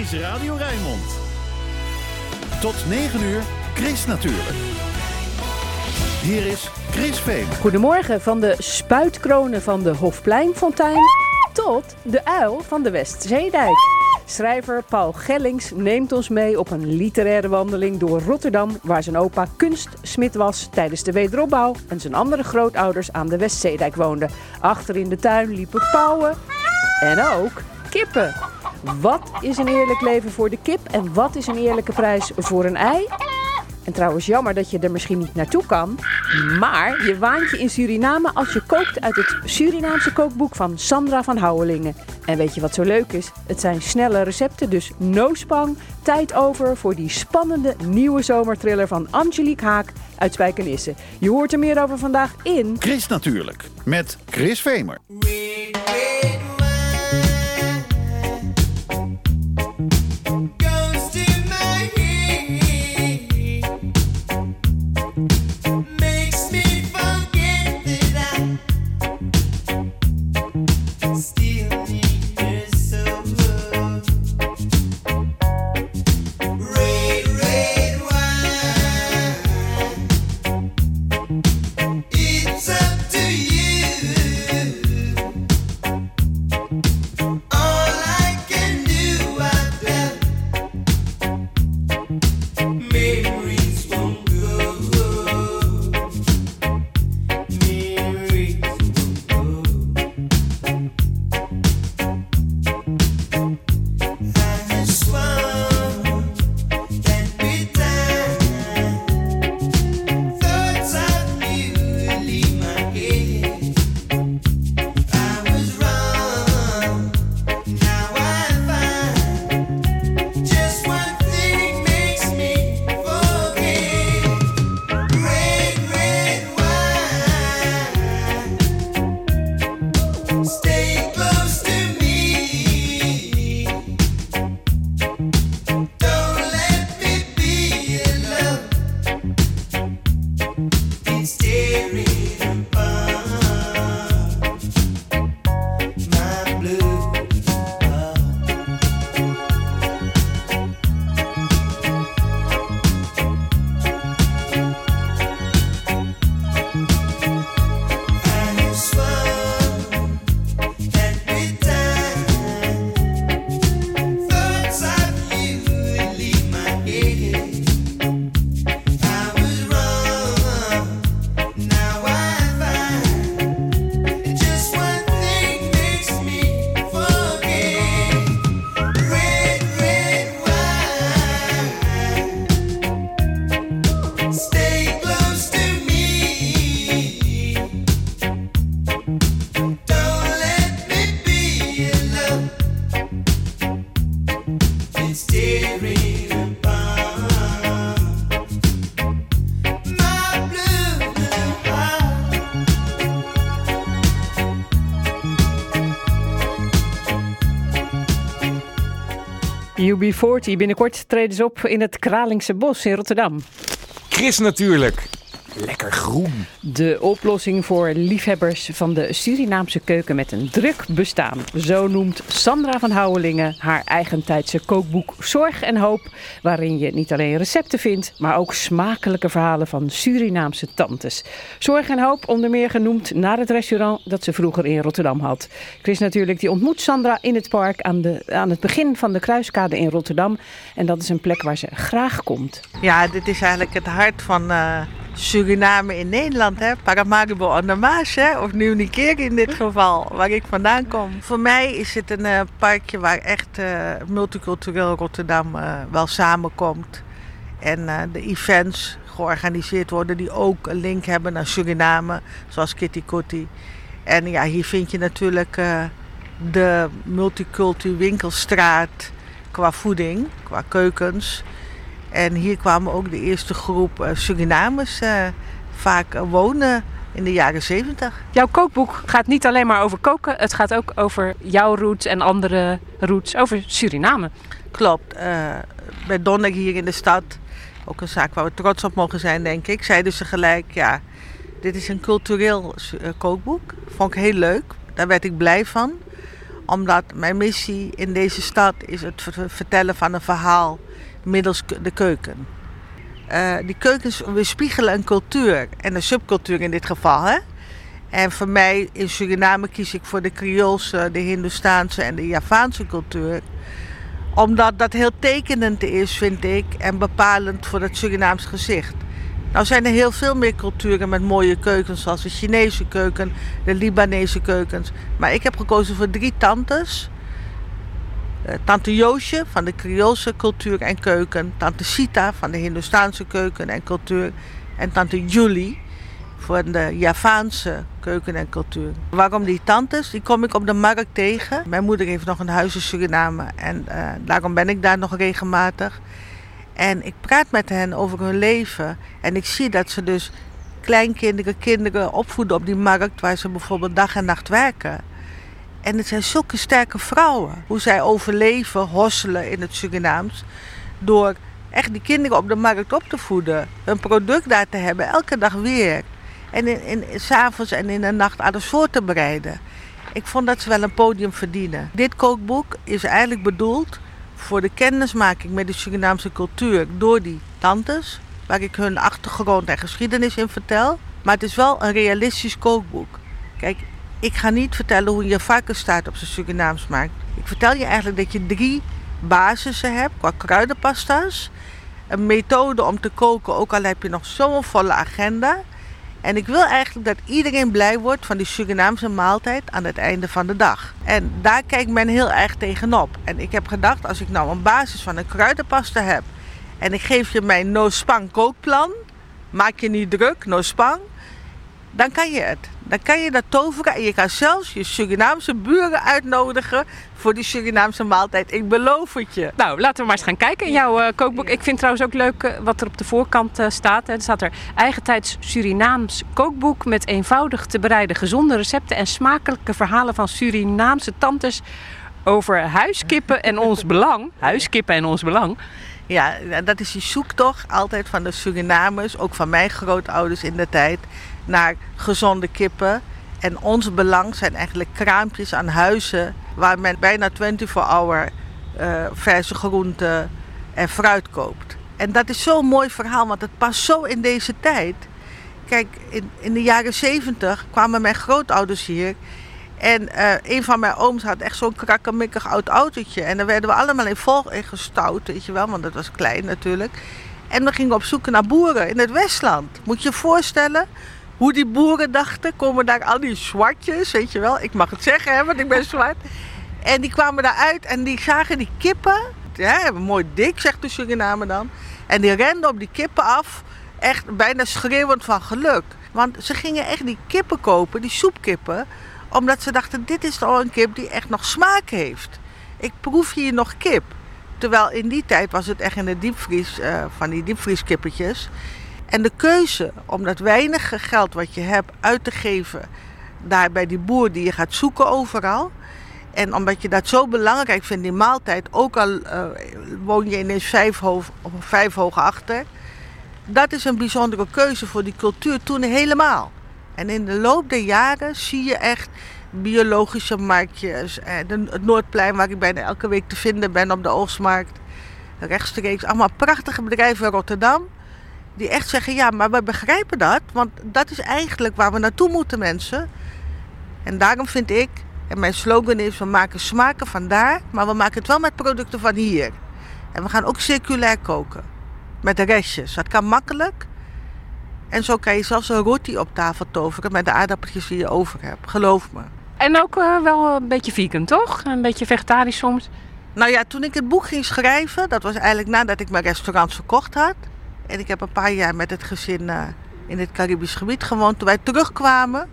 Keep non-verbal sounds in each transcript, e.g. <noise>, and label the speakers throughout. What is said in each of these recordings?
Speaker 1: is Radio Rijnmond. Tot 9 uur, Chris natuurlijk. Hier is Chris Veen.
Speaker 2: Goedemorgen van de spuitkronen van de Hofpleinfontein tot de uil van de Westzeedijk. Schrijver Paul Gellings neemt ons mee op een literaire wandeling door Rotterdam, waar zijn opa kunstsmid was tijdens de wederopbouw en zijn andere grootouders aan de Westzeedijk woonden. Achter in de tuin liepen pauwen en ook kippen. Wat is een eerlijk leven voor de kip en wat is een eerlijke prijs voor een ei? En trouwens, jammer dat je er misschien niet naartoe kan. Maar je waant je in Suriname als je kookt uit het Surinaamse kookboek van Sandra van Houwelingen. En weet je wat zo leuk is? Het zijn snelle recepten, dus no spang. Tijd over voor die spannende nieuwe zomertriller van Angelique Haak uit Spijkenisse. Je hoort er meer over vandaag in...
Speaker 1: Chris natuurlijk, met Chris Vemer.
Speaker 2: UB40, binnenkort treden ze op in het Kralingse Bos in Rotterdam.
Speaker 3: Chris natuurlijk. Lekker groen.
Speaker 2: De oplossing voor liefhebbers van de Surinaamse keuken met een druk bestaan. Zo noemt Sandra van Houwelingen haar eigentijdse kookboek Zorg en Hoop. Waarin je niet alleen recepten vindt, maar ook smakelijke verhalen van Surinaamse tantes. Zorg en Hoop onder meer genoemd naar het restaurant dat ze vroeger in Rotterdam had. Chris natuurlijk, die ontmoet Sandra in het park aan, de, aan het begin van de Kruiskade in Rotterdam. En dat is een plek waar ze graag komt.
Speaker 4: Ja, dit is eigenlijk het hart van eh, Suriname in Nederland, hè? Paramaribo Maas, hè? Of Nieuwniekerk in dit geval, waar ik vandaan kom. Voor mij is het een eh, parkje waar echt eh, multicultureel Rotterdam eh, wel samenkomt. En de events georganiseerd worden die ook een link hebben naar Suriname, zoals Kitty Kotti. En ja, hier vind je natuurlijk de multiculturele winkelstraat qua voeding, qua keukens. En hier kwamen ook de eerste groep eh, Surinamers eh, vaak wonen in de jaren zeventig.
Speaker 2: Jouw kookboek gaat niet alleen maar over koken, het gaat ook over jouw roots en andere roots, over Suriname.
Speaker 4: Klopt. eh, bij Donner hier in de stad, ook een zaak waar we trots op mogen zijn, denk ik, zeiden ze gelijk, ja, dit is een cultureel kookboek. Vond ik heel leuk. Daar werd ik blij van. Omdat mijn missie in deze stad is het ver- vertellen van een verhaal middels de keuken. Eh, die keukens weerspiegelen een cultuur en een subcultuur in dit geval. Hè? En voor mij in Suriname kies ik voor de Creoolse, de Hindoestaanse en de Javaanse cultuur. Omdat dat heel tekenend is, vind ik, en bepalend voor het Surinaams gezicht. Nou zijn er heel veel meer culturen met mooie keukens, zoals de Chinese keuken, de Libanese keukens. Maar ik heb gekozen voor drie tantes. Eh, Tante Joosje van de Creoolse cultuur en keuken. Tante Sita van de Hindoestaanse keuken en cultuur. En tante Julie voor de Javaanse keuken en cultuur. Waarom die tantes? Die kom ik op de markt tegen. Mijn moeder heeft nog een huis in Suriname en eh, daarom ben ik daar nog regelmatig. En ik praat met hen over hun leven en ik zie dat ze dus kleinkinderen, kinderen opvoeden op die markt waar ze bijvoorbeeld dag en nacht werken. En het zijn zulke sterke vrouwen. Hoe zij overleven, hosselen in het Surinaams. Door echt die kinderen op de markt op te voeden. Hun product daar te hebben, elke dag weer. En in, in, s'avonds en in de nacht alles voor te bereiden. Ik vond dat ze wel een podium verdienen. Dit kookboek is eigenlijk bedoeld voor de kennismaking met de Surinaamse cultuur door die tantes. Waar ik hun achtergrond en geschiedenis in vertel. Maar het is wel een realistisch kookboek. Kijk, ik ga niet vertellen hoe je varkenstaart op zijn Surinaams maakt. Ik vertel je eigenlijk dat je drie basissen hebt qua kruidenpasta's. Een methode om te koken, ook al heb je nog zo'n volle agenda. En ik wil eigenlijk dat iedereen blij wordt van die Surinaamse maaltijd aan het einde van de dag. En daar kijkt men heel erg tegenop. En ik heb gedacht, als ik nou een basis van een kruidenpasta heb... en ik geef je mijn no-spang kookplan... maak je niet druk, no-spang... dan kan je het. Dan kan je dat toveren en je kan zelfs je Surinaamse buren uitnodigen... voor die Surinaamse maaltijd. Ik beloof het je.
Speaker 2: Nou, laten we maar eens gaan kijken in jouw eh, kookboek. Ik vind trouwens ook leuk eh, wat er op de voorkant eh, staat. Hè. Er staat er eigentijds Surinaams kookboek met eenvoudig te bereiden gezonde recepten en smakelijke verhalen van Surinaamse tantes over huiskippen en ons <laughs> belang. Huiskippen en ons belang.
Speaker 4: Ja, dat is die zoektocht altijd van de Surinamers, ook van mijn grootouders in de tijd, naar gezonde kippen. En ons belang zijn eigenlijk kraampjes aan huizen waar men bijna 24-hour eh verse groenten en fruit koopt. En dat is zo'n mooi verhaal, want het past zo in deze tijd. Kijk, in, in de jaren 70 kwamen mijn grootouders hier. En eh, een van mijn ooms had echt zo'n krakkemikkig oud autootje. En daar werden we allemaal in vol in gestouwd, weet je wel, want dat was klein natuurlijk. En dan gingen we op zoek naar boeren in het Westland. Moet je je voorstellen hoe die boeren dachten? Komen daar al die zwartjes, weet je wel? Ik mag het zeggen, hè, want ik ben zwart. En die kwamen daaruit en die zagen die kippen. Ja, mooi dik, zegt de Suriname dan. En die renden op die kippen af, echt bijna schreeuwend van geluk. Want ze gingen echt die kippen kopen, die soepkippen omdat ze dachten, dit is toch een kip die echt nog smaak heeft. Ik proef hier nog kip. Terwijl in die tijd was het echt in de diepvries, eh, van die diepvrieskippetjes. En de keuze om dat weinige geld wat je hebt uit te geven... daar bij die boer die je gaat zoeken overal... En omdat je dat zo belangrijk vindt, die maaltijd, ook al eh, woon je ineens vijf, hoog, vijf hoog achter, dat is een bijzondere keuze voor die cultuur toen helemaal. En in de loop der jaren zie je echt biologische marktjes. De- het Noordplein, waar ik bijna elke week te vinden ben op de Oogstmarkt. Rechtstreeks, allemaal prachtige bedrijven in Rotterdam. Die echt zeggen, ja, maar we begrijpen dat. Want dat is eigenlijk waar we naartoe moeten, mensen. En daarom vind ik, en mijn slogan is, we maken smaken van daar. Maar we maken het wel met producten van hier. En we gaan ook circulair koken. Met de restjes. Dat kan makkelijk. En zo kan je zelfs een roti op tafel toveren met de aardappeltjes die je over hebt. Geloof me.
Speaker 2: En ook eh, wel een beetje vegan, toch? Een beetje vegetarisch soms.
Speaker 4: Nou ja, toen ik het boek ging schrijven, dat was eigenlijk nadat ik mijn restaurant verkocht had. En ik heb een paar jaar met het gezin eh, in het Caribisch gebied gewoond. Toen wij terugkwamen,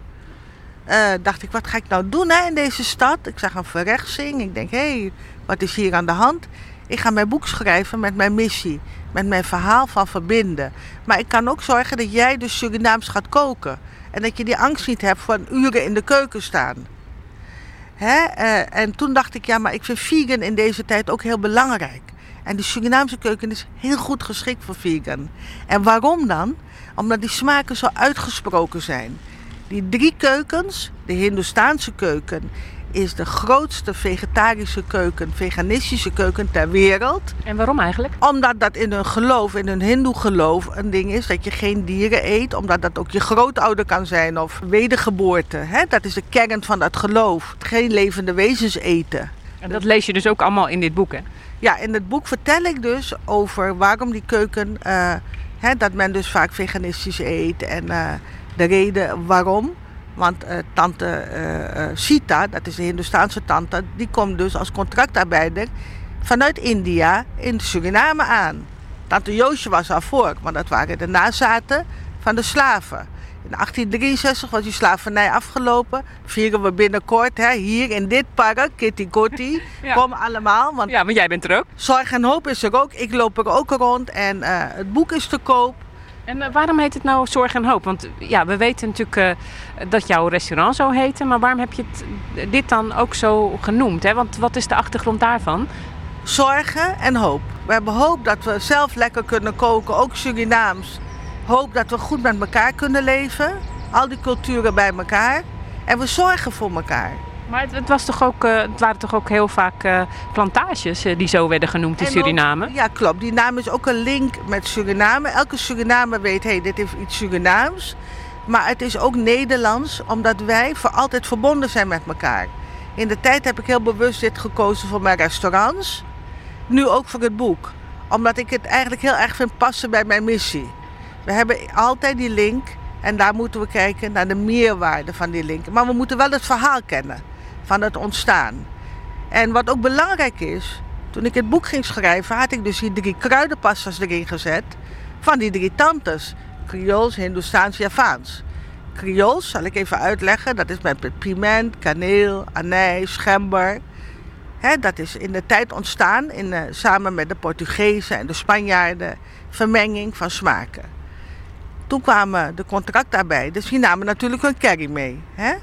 Speaker 4: eh, dacht ik, wat ga ik nou doen hè, in deze stad? Ik zag een verrechtsing. Ik denk, hé, hey, wat is hier aan de hand? Ik ga mijn boek schrijven met mijn missie. Met mijn verhaal van verbinden. Maar ik kan ook zorgen dat jij dus Surinaams gaat koken. En dat je die angst niet hebt van uren in de keuken staan. Hè? eh, en toen dacht ik, ja, maar ik vind vegan in deze tijd ook heel belangrijk. En de Surinaamse keuken is heel goed geschikt voor vegan. En waarom dan? Omdat die smaken zo uitgesproken zijn. Die drie keukens, de Hindoestaanse keuken is de grootste vegetarische keuken, veganistische keuken ter wereld.
Speaker 2: En waarom eigenlijk?
Speaker 4: Omdat dat in hun geloof, in hun hindoe geloof, een ding is dat je geen dieren eet. Omdat dat ook je grootouder kan zijn of wedergeboorte. Hè? Dat is de kern van dat geloof. Geen levende wezens eten.
Speaker 2: En dat lees je dus ook allemaal in dit boek, hè?
Speaker 4: Ja, in het boek vertel ik dus over waarom die keuken, eh, hè, dat men dus vaak veganistisch eet en eh, de reden waarom. Want eh, tante Sita, dat is de Hindoestaanse tante, die komt dus als contractarbeider vanuit India in Suriname aan. Tante Joosje was al voor, want dat waren de nazaten van de slaven. In 1863 was die slavernij afgelopen. Vieren we binnenkort hè, hier in dit park, Kitty Kotti. <laughs>
Speaker 2: Ja.
Speaker 4: Kom allemaal, want
Speaker 2: Ja, want jij bent er ook.
Speaker 4: Zorg en Hoop is er ook. Ik loop er ook rond en eh, het boek is te koop.
Speaker 2: En eh, waarom heet het nou Zorg en Hoop? Want ja, we weten natuurlijk eh, dat jouw restaurant zo heette, maar waarom heb je het, dit dan ook zo genoemd? Hè? Want wat is de achtergrond daarvan?
Speaker 4: Zorgen en hoop. We hebben hoop dat we zelf lekker kunnen koken, ook Surinaams. Hoop dat we goed met elkaar kunnen leven. Al die culturen bij elkaar. En we zorgen voor elkaar.
Speaker 2: Maar het, het was toch ook, eh, het waren toch ook heel vaak eh, plantages eh, die zo werden genoemd in
Speaker 4: En
Speaker 2: Suriname?
Speaker 4: ook- ja, klopt. Die naam is ook een link met Suriname. Elke Surinamer weet, hé, hey, dit is iets Surinaams. Maar het is ook Nederlands, omdat wij voor altijd verbonden zijn met elkaar. In de tijd heb ik heel bewust dit gekozen voor mijn restaurants. Nu ook voor het boek. Omdat ik het eigenlijk heel erg vind passen bij mijn missie. We hebben altijd die link en daar moeten we kijken naar de meerwaarde van die link. Maar we moeten wel het verhaal kennen van het ontstaan. En wat ook belangrijk is, toen ik het boek ging schrijven, had ik dus die drie kruidenpastas erin gezet van die drie tantes. Creools, Hindoestaans, Javaans. Creools, zal ik even uitleggen, dat is met piment, kaneel, anijs. Hè, dat is in de tijd ontstaan, in, eh, samen met de Portugezen en de Spanjaarden, vermenging van smaken. Toen kwamen de contractarbeiders, die namen natuurlijk hun curry mee. Hè?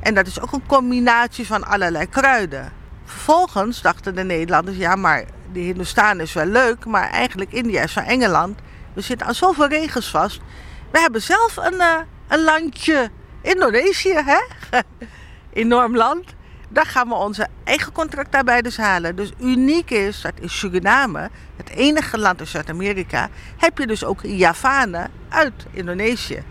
Speaker 4: En dat is ook een combinatie van allerlei kruiden. Vervolgens dachten de Nederlanders, ja maar die Hindustan is wel leuk, maar eigenlijk India is van Engeland. We zitten aan zoveel regels vast. We hebben zelf een, eh, een landje, Indonesië, hè? <laughs> Enorm land. Daar gaan we onze eigen contractarbeiders halen. Dus uniek is dat in Suriname, het enige land in Zuid-Amerika, heb je dus ook Javanen uit Indonesië.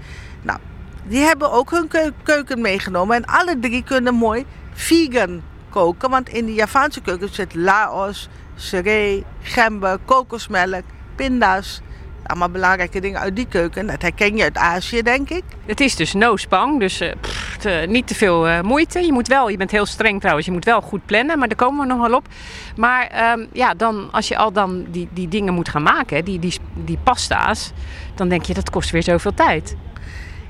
Speaker 4: Nou, die hebben ook hun keu- keuken meegenomen. En alle drie kunnen mooi vegan koken. Want in de Javaanse keuken zit Laos, seree, gember, kokosmelk, pinda's. Allemaal belangrijke dingen uit die keuken. Dat herken je uit Azië, denk ik.
Speaker 2: Het is dus no spang, dus eh, te- niet te veel eh, moeite. Je moet wel, je bent heel streng trouwens, je moet wel goed plannen, maar daar komen we nog wel op. Maar ehm, ja, dan, als je al dan die, die dingen moet gaan maken, die, die, die pasta's, dan denk je dat kost weer zoveel tijd.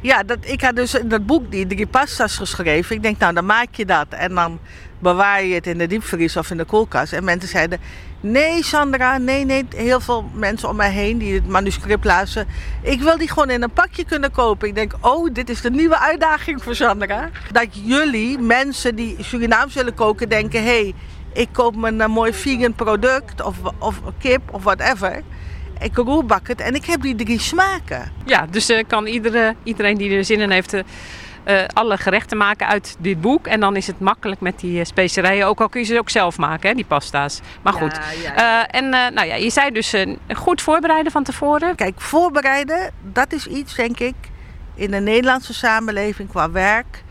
Speaker 4: Ja, dat, ik had dus in dat boek die drie pasta's geschreven. Ik denk, nou, dan maak je dat. En dan bewaar je het in de diepvries of in de koelkast. En mensen zeiden, nee Sandra, nee, nee. Heel veel mensen om mij heen die het manuscript lazen. Ik wil die gewoon in een pakje kunnen kopen. Ik denk, oh, dit is de nieuwe uitdaging voor Sandra. Dat jullie, mensen die Surinaams willen koken, denken... hé, hey, ik koop me een mooi vegan product of, of kip of whatever. Ik roerbak het en ik heb die drie smaken.
Speaker 2: Ja, dus eh, kan iedere, iedereen die er zin in heeft, eh, eh, alle gerechten maken uit dit boek. En dan is het makkelijk met die eh, specerijen, ook al kun je ze ook zelf maken, hè, die pasta's. Maar goed.
Speaker 4: Ja, ja,
Speaker 2: Eh, en nou ja, je zei dus goed voorbereiden van tevoren.
Speaker 4: Kijk, voorbereiden, dat is iets, denk ik, in de Nederlandse samenleving qua werk.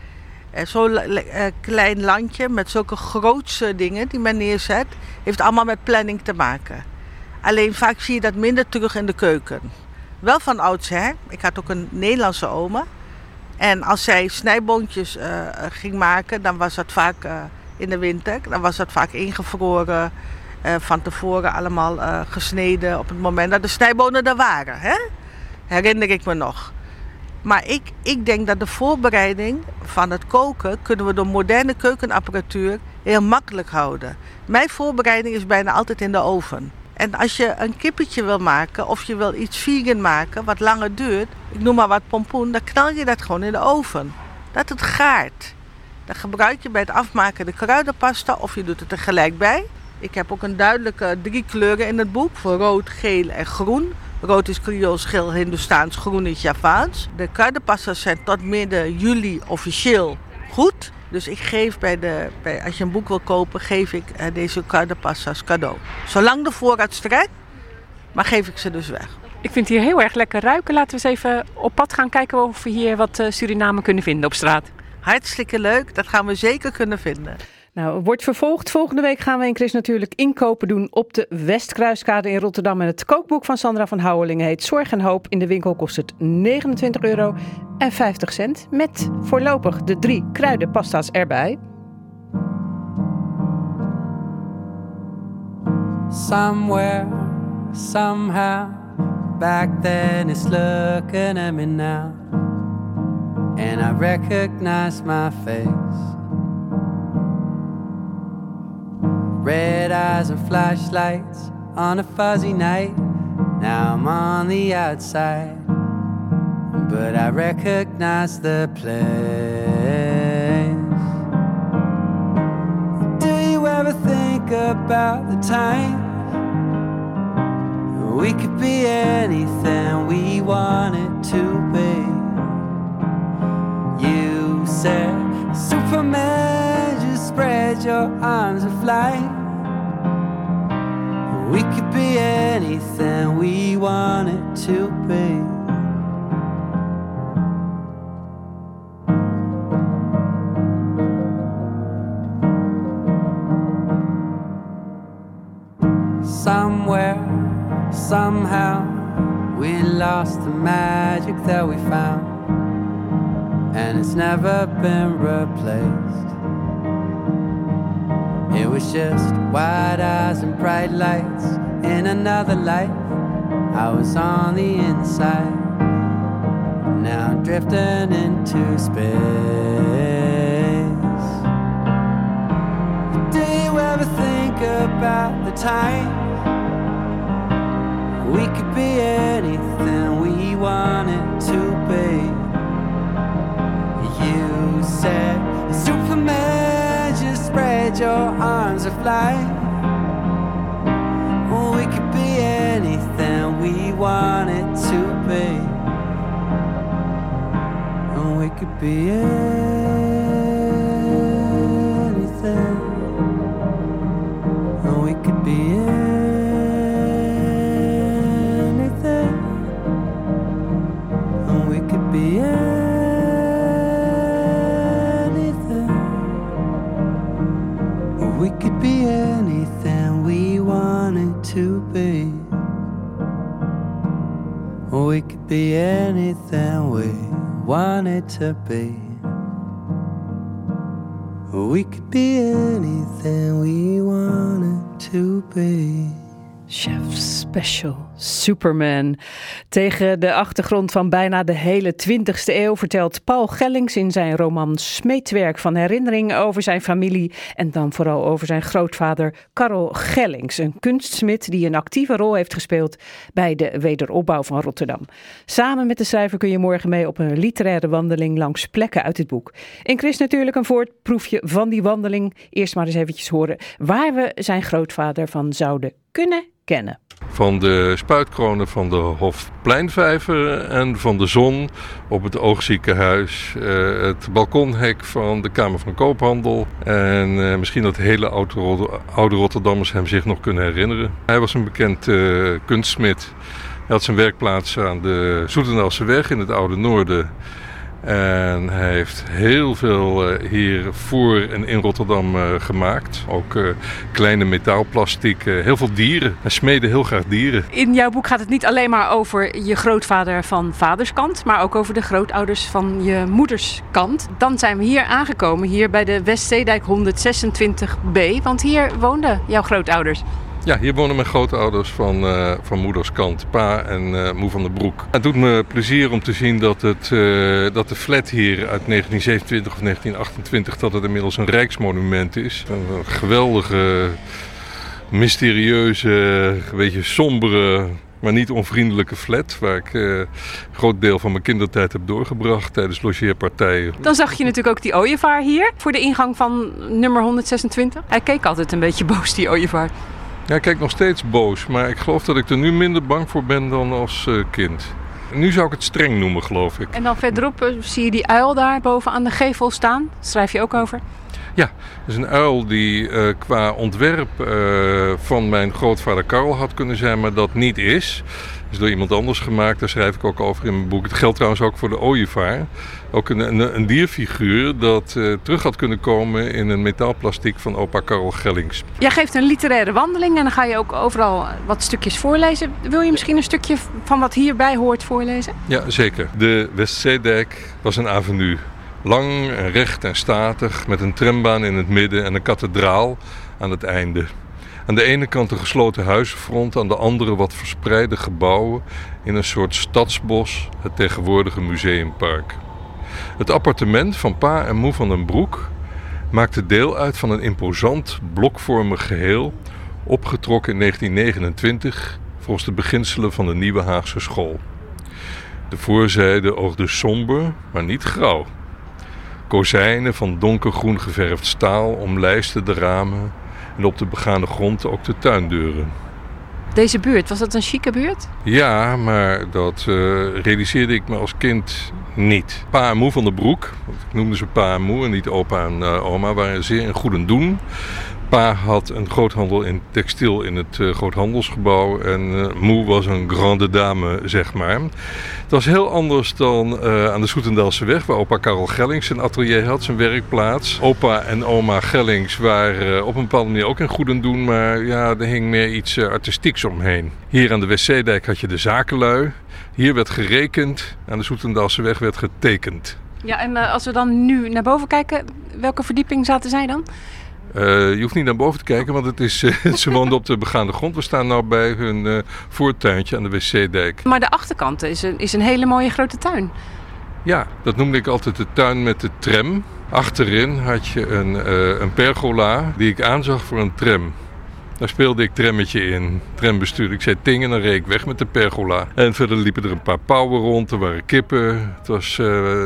Speaker 4: Zo'n le- le- klein landje met zulke grootse dingen die men neerzet, heeft allemaal met planning te maken. Alleen vaak zie je dat minder terug in de keuken. Wel van oudsher. Ik had ook een Nederlandse oma. En als zij snijboontjes eh, ging maken, dan was dat vaak eh, in de winter. Dan was dat vaak ingevroren, eh, van tevoren allemaal gesneden op het moment dat de snijbonen er waren. Hè? Herinner ik me nog. Maar ik, ik denk dat de voorbereiding van het koken kunnen we door moderne keukenapparatuur heel makkelijk houden. Mijn voorbereiding is bijna altijd in de oven. En als je een kippetje wil maken of je wil iets vegan maken wat langer duurt, ik noem maar wat pompoen, dan knal je dat gewoon in de oven. Dat het gaart. Dan gebruik je bij het afmaken de kruidenpasta of je doet het er gelijk bij. Ik heb ook een duidelijke drie kleuren in het boek voor rood, geel en groen. Rood is Creools, geel Hindoestaans, groen is Javaans. De kruidenpasta's zijn tot midden juli officieel goed. Dus ik geef bij de, bij, als je een boek wil kopen, geef ik eh, deze kruidenpasta's cadeau. Zolang de voorraad strekt, maar geef ik ze dus weg.
Speaker 5: Ik vind het hier heel erg lekker ruiken. Laten we eens even op pad gaan kijken of we hier wat eh, Suriname kunnen vinden op straat.
Speaker 4: Hartstikke leuk, dat gaan we zeker kunnen vinden.
Speaker 2: Nou, wordt vervolgd. Volgende week gaan we in Chris natuurlijk inkopen doen op de Westkruiskade in Rotterdam. En het kookboek van Sandra van Houwelingen heet Zorg en Hoop. In de winkel kost het 29 euro en 50 cent. Met voorlopig de drie kruidenpasta's erbij.
Speaker 6: somewhere, somehow. Back then, it's looking at me now, and I recognize my face. Red eyes and flashlights on a fuzzy night. Now I'm on the outside, but I recognize the place. Do you ever think about the time we could be anything we wanted to be? You said, Superman, just spread your arms and fly. We could be anything we wanted to be. Somehow, we lost the magic that we found, and it's never been replaced. It was just wide eyes and bright lights in another life. I was on the inside, now I'm drifting into space. Do you ever think about the time we could be anything we wanted to be? You said, Superman, just spread your arms and fly. We could be anything we wanted to be. And we could be anything. And we could be anything. Be anything we wanted to be. We could be anything we wanted to be.
Speaker 2: Chef Special Superman. Tegen de achtergrond van bijna de hele 20e eeuw vertelt Paul Gellings in zijn roman Smeetwerk van herinnering over zijn familie en dan vooral over zijn grootvader Karel Gellings, een kunstsmid die een actieve rol heeft gespeeld bij de wederopbouw van Rotterdam. Samen met de schrijver kun je morgen mee op een literaire wandeling langs plekken uit het boek. In Chris natuurlijk een voorproefje van die wandeling. Eerst maar eens eventjes horen waar we zijn grootvader van zouden kunnen kennen.
Speaker 7: Van de spuitkronen van de Hofpleinvijver en van de zon op het oogziekenhuis. eh, het balkonhek van de Kamer van Koophandel. En eh, misschien dat hele oude, oude Rotterdammers hem zich nog kunnen herinneren. Hij was een bekend eh, kunstsmid. Hij had zijn werkplaats aan de Zoetendaalse weg in het oude noorden. En hij heeft heel veel eh, hier voor en in Rotterdam eh, gemaakt. Ook eh, kleine metaalplastic, eh, heel veel dieren. Hij smeedde heel graag dieren.
Speaker 5: In jouw boek gaat het niet alleen maar over je grootvader van vaderskant, maar ook over de grootouders van je moederskant. Dan zijn we hier aangekomen, hier bij de Westzeedijk 126b, want hier woonden jouw grootouders.
Speaker 7: Ja, hier wonen mijn grootouders van, eh, van moeders kant, pa en eh, moe van den Broek. Het doet me plezier om te zien dat, het, eh, dat de flat hier uit 1927 of 1928, dat het inmiddels een rijksmonument is. Een geweldige, mysterieuze, een beetje sombere, maar niet onvriendelijke flat. Waar ik een groot deel van mijn kindertijd heb doorgebracht tijdens logeerpartijen.
Speaker 5: Dan zag je natuurlijk ook die ooievaar hier voor de ingang van nummer 126. Hij keek altijd een beetje boos, die ooievaar.
Speaker 7: Ja, ik kijk nog steeds boos, maar ik geloof dat ik er nu minder bang voor ben dan als eh, kind. Nu zou ik het streng noemen, geloof ik.
Speaker 2: En dan verderop eh, zie je die uil daar boven aan de gevel staan. Schrijf je ook over.
Speaker 7: Dat is een uil die eh, qua ontwerp van mijn grootvader Karel had kunnen zijn, maar dat niet is. is door iemand anders gemaakt, daar schrijf ik ook over in mijn boek. Het geldt trouwens ook voor de ooievaar. Ook een, een, een dierfiguur dat eh, terug had kunnen komen in een metaalplastiek van opa Karel Gellings.
Speaker 2: Jij geeft een literaire wandeling en dan ga je ook overal wat stukjes voorlezen. Wil je misschien een stukje van wat hierbij hoort voorlezen?
Speaker 7: Ja, zeker. De Westzeedijk was een avenue. Lang en recht en statig, met een trambaan in het midden en een kathedraal aan het einde. Aan de ene kant een gesloten huizenfront, aan de andere wat verspreide gebouwen in een soort stadsbos, het tegenwoordige museumpark. Het appartement van pa en moe van den Broek maakte deel uit van een imposant blokvormig geheel, opgetrokken in 1929 volgens de beginselen van de Nieuwe Haagse School. De voorzijde oogde somber, maar niet grauw. Kozijnen van donkergroen geverfd staal omlijsten de ramen en op de begane grond ook de tuindeuren.
Speaker 2: Deze buurt, was dat een chique buurt?
Speaker 7: Ja, maar dat eh, realiseerde ik me als kind niet. Pa en moe van de Broek, ik noemde ze pa en moe en niet opa en eh, oma, waren zeer in goeden doen. Pa had een groothandel in textiel in het eh, groothandelsgebouw en eh, moe was een grande dame, zeg maar. Het was heel anders dan eh, aan de Soetendaalse weg, waar opa Karel Gellings zijn atelier had, zijn werkplaats. Opa en oma Gellings waren op een bepaalde manier ook in goeden doen, maar ja, er hing meer iets artistieks omheen. Hier aan de Westzeedijk had je de zakenlui. Hier werd gerekend, aan de Soetendaalse weg werd getekend.
Speaker 2: Ja, en als we dan nu naar boven kijken, welke verdieping zaten zij dan?
Speaker 7: Eh, je hoeft niet naar boven te kijken, want het is, eh, <laughs> ze woonden op de begaande grond. We staan nu bij hun eh, voortuintje aan de Westzeedijk.
Speaker 2: Maar de achterkant is een, is een hele mooie grote tuin.
Speaker 7: Ja, dat noemde ik altijd de tuin met de tram. Achterin had je een, een pergola die ik aanzag voor een tram. Daar speelde ik trammetje in, trambestuur. Ik zei ting en dan reed ik weg met de pergola. En verder liepen er een paar pauwen rond, er waren kippen. Het was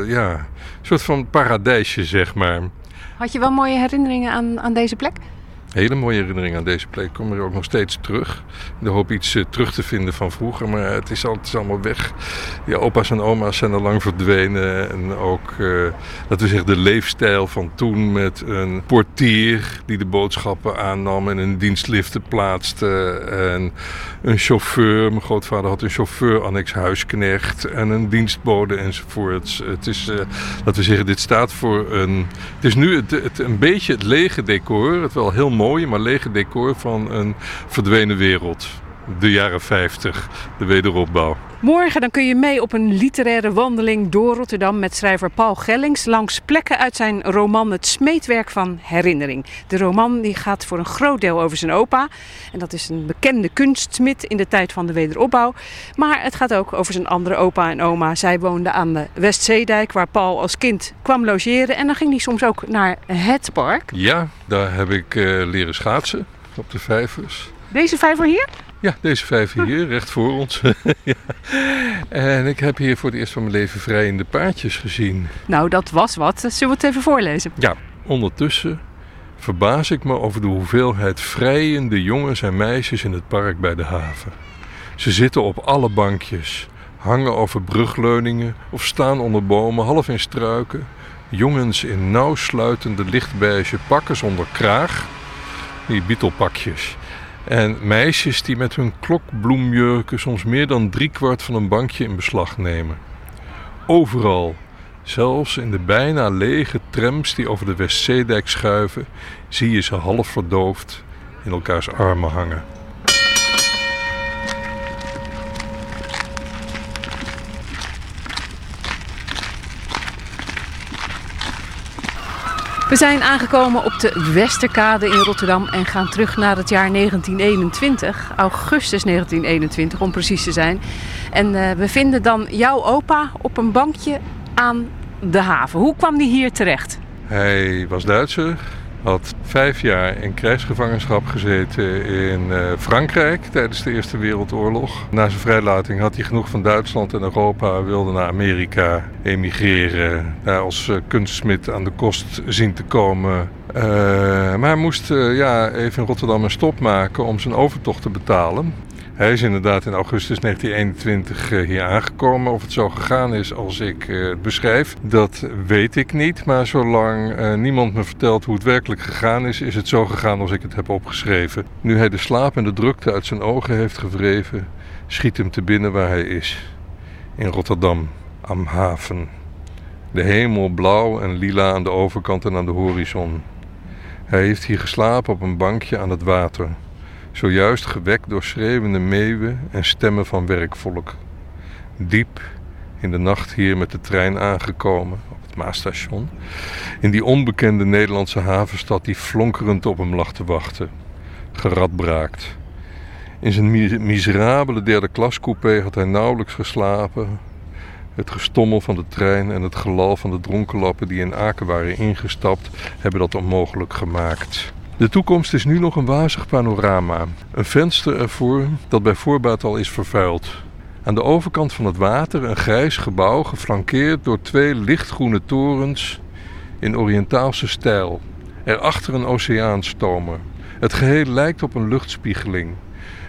Speaker 7: ja, een soort van paradijsje, zeg maar.
Speaker 2: Had je wel mooie herinneringen aan, aan deze plek?
Speaker 7: Hele mooie herinnering aan deze plek. Ik kom er ook nog steeds terug. In de hoop iets eh, terug te vinden van vroeger. Maar het is, al, allemaal weg. Ja, opa's en oma's zijn al lang verdwenen. En ook, laten we zeggen, de leefstijl van toen. Met een portier die de boodschappen aannam en een dienstliften plaatste. En een chauffeur. Mijn grootvader had een chauffeur, annex huisknecht. En een dienstbode enzovoorts. Het is, eh, laten we zeggen, dit staat voor een... Het is nu het, een beetje het lege decor. Het wel heel mooie, maar lege decor van een verdwenen wereld. De jaren 50, de wederopbouw.
Speaker 2: Morgen dan kun je mee op een literaire wandeling door Rotterdam met schrijver Paul Gellings langs plekken uit zijn roman Het Smeetwerk van Herinnering. De roman die gaat voor een groot deel over zijn opa. En dat is een bekende kunstsmid in de tijd van de wederopbouw. Maar het gaat ook over zijn andere opa en oma. Zij woonden aan de Westzeedijk waar Paul als kind kwam logeren. En dan ging hij soms ook naar het park.
Speaker 7: Ja, daar heb ik eh, leren schaatsen op de vijvers.
Speaker 2: Deze vijver hier?
Speaker 7: Ja, deze vijver hier, recht voor ons. <laughs> ja. En ik heb hier voor het eerst van mijn leven vrijende paardjes gezien.
Speaker 2: Nou, dat was wat. Zullen we het even voorlezen?
Speaker 7: Ja, ondertussen verbaas ik me over de hoeveelheid vrijende jongens en meisjes in het park bij de haven. Ze zitten op alle bankjes, hangen over brugleuningen of staan onder bomen, half in struiken. Jongens in nauw sluitende lichtbeige pakken zonder kraag, die bietelpakjes. En meisjes die met hun klokbloemjurken soms meer dan driekwart van een bankje in beslag nemen. Overal, zelfs in de bijna lege trams die over de Westzeedijk schuiven, zie je ze half verdoofd in elkaars armen hangen.
Speaker 2: We zijn aangekomen op de Westerkade in Rotterdam en gaan terug naar het jaar 1921, augustus 1921 om precies te zijn. En eh, we vinden dan jouw opa op een bankje aan de haven. Hoe kwam die hier terecht?
Speaker 7: Hij was Duitser, had vijf jaar in krijgsgevangenschap gezeten in eh, Frankrijk tijdens de Eerste Wereldoorlog. Na zijn vrijlating had hij genoeg van Duitsland en Europa, wilde naar Amerika emigreren, daar als eh, kunstsmid aan de kost zien te komen. Eh, maar hij moest ja, even in Rotterdam een stop maken om zijn overtocht te betalen. Hij is inderdaad in augustus 1921 eh, hier aangekomen. Of het zo gegaan is als ik eh, het beschrijf, dat weet ik niet. Maar zolang eh, niemand me vertelt hoe het werkelijk gegaan is, is het zo gegaan als ik het heb opgeschreven. Nu hij de slaap en de drukte uit zijn ogen heeft gewreven, schiet hem te binnen waar hij is. In Rotterdam, am haven. De hemel blauw en lila aan de overkant en aan de horizon. Hij heeft hier geslapen op een bankje aan het water. Zojuist gewekt door schreeuwende meeuwen en stemmen van werkvolk. Diep in de nacht hier met de trein aangekomen op het Maasstation. In die onbekende Nederlandse havenstad die flonkerend op hem lag te wachten. Geradbraakt. In zijn mi- miserabele derde klas coupé had hij nauwelijks geslapen. Het gestommel van de trein en het gelal van de dronkenlappen die in Aken waren ingestapt, hebben dat onmogelijk gemaakt. De toekomst is nu nog een wazig panorama. Een venster ervoor dat bij voorbaat al is vervuild. Aan de overkant van het water een grijs gebouw geflankeerd door twee lichtgroene torens in Oriëntaalse stijl. Erachter een oceaanstomer. Het geheel lijkt op een luchtspiegeling.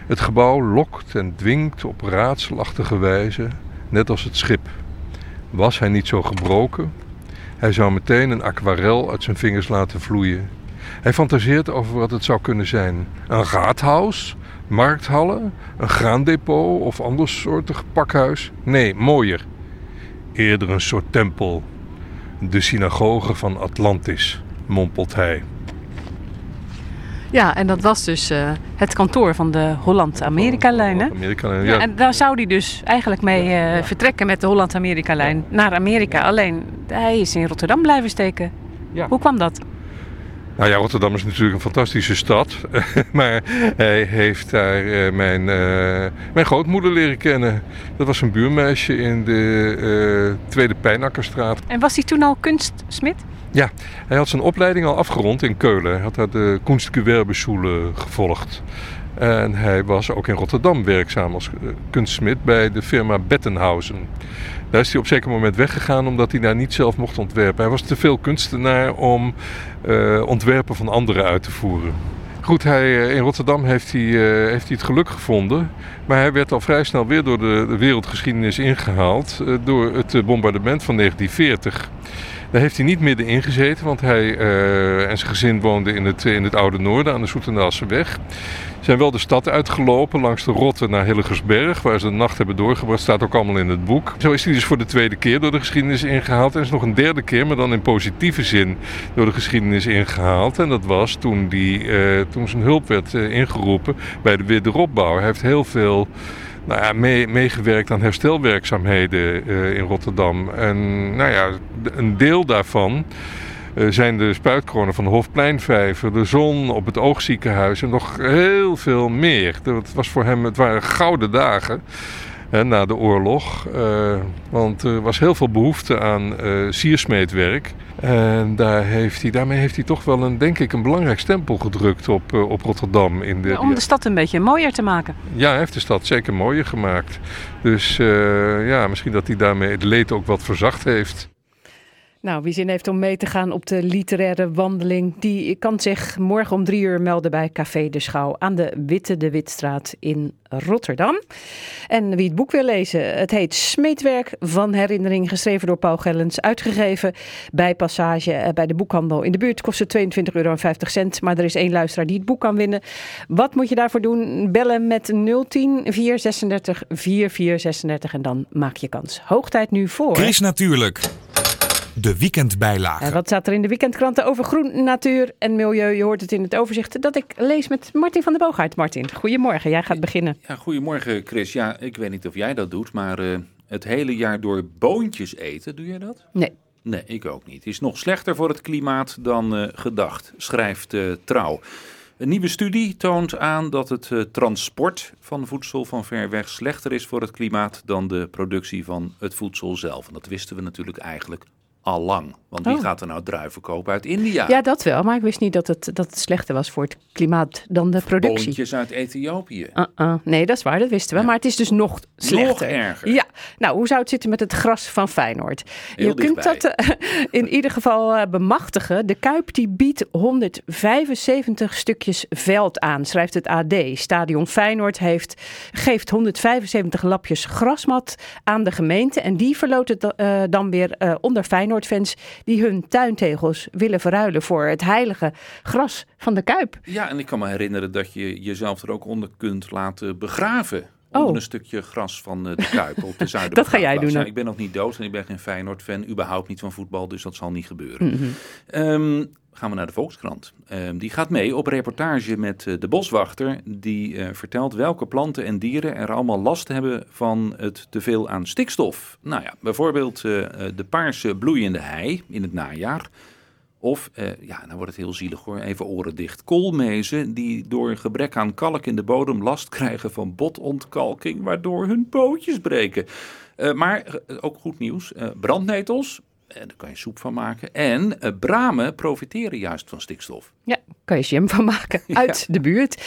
Speaker 7: Het gebouw lokt en dwingt op raadselachtige wijze, net als het schip. Was hij niet zo gebroken? Hij zou meteen een aquarel uit zijn vingers laten vloeien. Hij fantaseert over wat het zou kunnen zijn. Een raadhuis, markthallen, een graandepot of andersoortig pakhuis. Nee, mooier. Eerder een soort tempel. De synagoge van Atlantis, mompelt hij.
Speaker 5: Ja, en dat was dus eh, het kantoor van de Holland-Amerika-lijn. hè?
Speaker 7: Amerika, ja,
Speaker 5: Ja, en daar zou hij dus eigenlijk mee eh, vertrekken met de Holland-Amerika-lijn naar Amerika. Alleen hij is in Rotterdam blijven steken.
Speaker 7: Ja.
Speaker 5: Hoe kwam dat?
Speaker 7: Nou ja, Rotterdam is natuurlijk een fantastische stad. <laughs> maar hij heeft daar eh, mijn, eh, mijn grootmoeder leren kennen. Dat was een buurmeisje in de eh, Tweede Pijnakkerstraat.
Speaker 5: En was hij toen al kunstsmid?
Speaker 7: Ja, hij had zijn opleiding al afgerond in Keulen. Hij had daar de Kunstgewerbeschule gevolgd. En hij was ook in Rotterdam werkzaam als eh, kunstsmid bij de firma Bettenhausen. Daar is hij op een zeker moment weggegaan omdat hij daar niet zelf mocht ontwerpen. Hij was te veel kunstenaar om eh, ontwerpen van anderen uit te voeren. Goed, hij, eh, in Rotterdam heeft hij, heeft hij het geluk gevonden. Maar hij werd al vrij snel weer door de, de wereldgeschiedenis ingehaald. eh, door het bombardement van 1940. Daar heeft hij niet middenin gezeten, want hij eh, en zijn gezin woonden in het, in het Oude Noorden aan de Soetendaalse weg. Zijn wel de stad uitgelopen langs de Rotte naar Hillegersberg, waar ze de nacht hebben doorgebracht. Staat ook allemaal in het boek. Zo is hij dus voor de tweede keer door de geschiedenis ingehaald. En is nog een derde keer, maar dan in positieve zin, door de geschiedenis ingehaald. En dat was toen, die, eh, toen zijn hulp werd eh, ingeroepen bij de wederopbouw. Hij heeft heel veel nou ja, mee- meegewerkt aan herstelwerkzaamheden eh, in Rotterdam. En nou ja, een deel daarvan eh, zijn de spuitkronen van de Hofpleinvijver, de zon op het oogziekenhuis en nog heel veel meer. Dat was voor hem, het waren gouden dagen. Hè, na de oorlog. eh, want er was heel veel behoefte aan eh siersmeedwerk. En daar heeft hij, daarmee heeft hij toch wel een, denk ik, een belangrijk stempel gedrukt op, eh, op Rotterdam. In de,
Speaker 5: Om de stad een beetje mooier te maken.
Speaker 7: ja, hij heeft de stad zeker mooier gemaakt. Dus ja, misschien dat hij daarmee het leed ook wat verzacht heeft.
Speaker 2: Nou, wie zin heeft om mee te gaan op de literaire wandeling, die kan zich morgen om drie uur melden bij Café de Schouw aan de Witte de Witstraat in Rotterdam. En wie het boek wil lezen, het heet Smeetwerk van herinnering, geschreven door Paul Gellens, uitgegeven bij Passage eh, bij de boekhandel in de buurt. Kost het 22,50 euro, maar er is één luisteraar die het boek kan winnen. Wat moet je daarvoor doen? Bellen met 010 436 4436 en dan maak je kans. Hoog tijd nu voor...
Speaker 8: Chris Natuurlijk. De weekendbijlage.
Speaker 2: En wat staat er in de weekendkranten over groen, natuur en milieu? Je hoort het in het overzicht dat ik lees met Martin van der Boogaard. Martin, goedemorgen. Jij gaat beginnen.
Speaker 9: Ja, goedemorgen Chris. Ja, ik weet niet of jij dat doet, maar eh, het hele jaar door boontjes eten, doe je dat?
Speaker 2: Nee.
Speaker 9: Nee, ik ook niet. Is nog slechter voor het klimaat dan eh, gedacht, schrijft eh, Trouw. Een nieuwe studie toont aan dat het eh, transport van voedsel van ver weg slechter is voor het klimaat dan de productie van het voedsel zelf. En dat wisten we natuurlijk eigenlijk al lang. Want wie
Speaker 2: Oh.
Speaker 9: gaat er nou druiven kopen uit India?
Speaker 2: Ja, dat wel. Maar ik wist niet dat het, dat het slechter was voor het klimaat dan de productie.
Speaker 9: Boontjes uit Ethiopië.
Speaker 2: Uh-uh. Nee, dat is waar, dat wisten we. Maar het is dus nog slechter.
Speaker 9: erger.
Speaker 2: Ja, nou, hoe zou het zitten met het gras van Feyenoord?
Speaker 9: Heel
Speaker 2: Je kunt dat eh, in ieder geval eh, bemachtigen. De Kuip die biedt 175 stukjes veld aan, schrijft het AD. Stadion Feyenoord heeft, geeft 175 lapjes grasmat aan de gemeente. En die verloot het eh, dan weer onder Feyenoord-fans die hun tuintegels willen verruilen voor het heilige gras van de Kuip.
Speaker 9: Ja, en ik kan me herinneren dat je jezelf er ook onder kunt laten begraven. Onder
Speaker 2: Oh.
Speaker 9: een stukje gras van eh, de Kuip op de <laughs> zuiden.
Speaker 2: Dat ga jij doen,
Speaker 9: ik ben nog niet dood en ik ben geen Feyenoord-fan. Überhaupt niet van voetbal, dus dat zal niet gebeuren.
Speaker 2: Mhm.
Speaker 9: Ehm, gaan we naar de Volkskrant. Ehm, die gaat mee op reportage met eh, de boswachter. Die eh, vertelt welke planten en dieren er allemaal last hebben van het teveel aan stikstof. Nou ja, bijvoorbeeld de paarse bloeiende hei in het najaar. Of, eh, ja, dan wordt het heel zielig hoor, even oren dicht. Koolmezen die door gebrek aan kalk in de bodem last krijgen van botontkalking, waardoor hun pootjes breken. Eh, maar eh, ook goed nieuws, brandnetels, en daar kan je soep van maken. En eh, bramen profiteren juist van stikstof.
Speaker 2: Ja, kan je jam van maken <laughs> uit de buurt.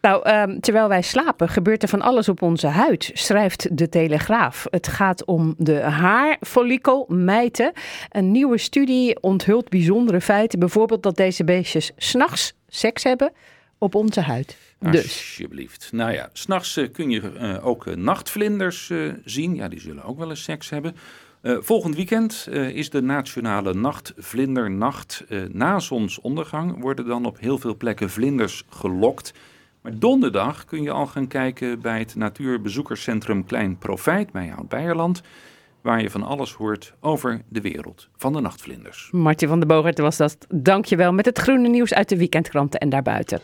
Speaker 2: Nou, ehm, terwijl wij slapen gebeurt er van alles op onze huid, schrijft de Telegraaf. Het gaat om de haarfollikelmijten. Een nieuwe studie onthult bijzondere feiten. Bijvoorbeeld dat deze beestjes s'nachts seks hebben op onze huid. Dus.
Speaker 9: Alsjeblieft. Nou ja, s'nachts nachts kun je eh, ook nachtvlinders zien. Ja, die zullen ook wel eens seks hebben. Eh, volgend weekend eh, is de nationale nachtvlindernacht. Eh, na zonsondergang worden dan op heel veel plekken vlinders gelokt. Maar donderdag kun je al gaan kijken bij het natuurbezoekerscentrum Klein Profijt bij Oud-Beierland. Waar je van alles hoort over de wereld van de nachtvlinders.
Speaker 2: Martin van der Bogert was dat. Dankjewel met het groene nieuws uit de weekendkranten en daarbuiten.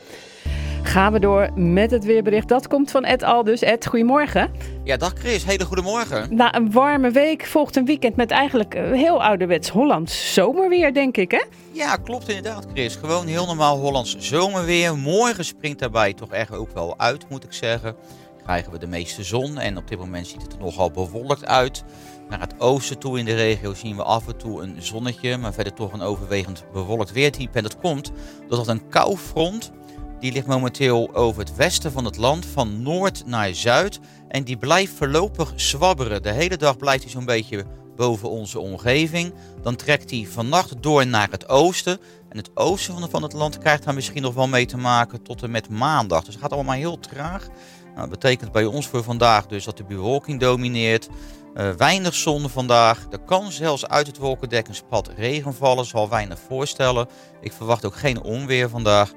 Speaker 2: Gaan we door met het weerbericht. Dat komt van Ed Aldus. Ed, goedemorgen.
Speaker 10: Ja, dag Chris. Hele goedemorgen.
Speaker 2: Na een warme week volgt een weekend met eigenlijk eh, heel ouderwets Hollands zomerweer, denk ik, hè?
Speaker 10: Ja, klopt inderdaad Chris. Gewoon heel normaal Hollands zomerweer. Morgen springt daarbij toch echt ook wel uit, moet ik zeggen. Krijgen we de meeste zon en op dit moment ziet het er nogal bewolkt uit. Naar het oosten toe in de regio zien we af en toe een zonnetje, maar verder toch een overwegend bewolkt weertype. En dat komt doordat een koufront, die ligt momenteel over het westen van het land, van noord naar zuid. En die blijft voorlopig zwabberen. De hele dag blijft hij zo'n beetje boven onze omgeving. Dan trekt hij vannacht door naar het oosten. En het oosten van- het land krijgt daar misschien nog wel mee te maken tot en met maandag. Dus het gaat allemaal heel traag. Nou, dat betekent bij ons voor vandaag dus dat de bewolking domineert. Eh, weinig zon vandaag. Er kan zelfs uit het wolkendek een spat regen vallen. Zal weinig voorstellen. Ik verwacht ook geen onweer vandaag.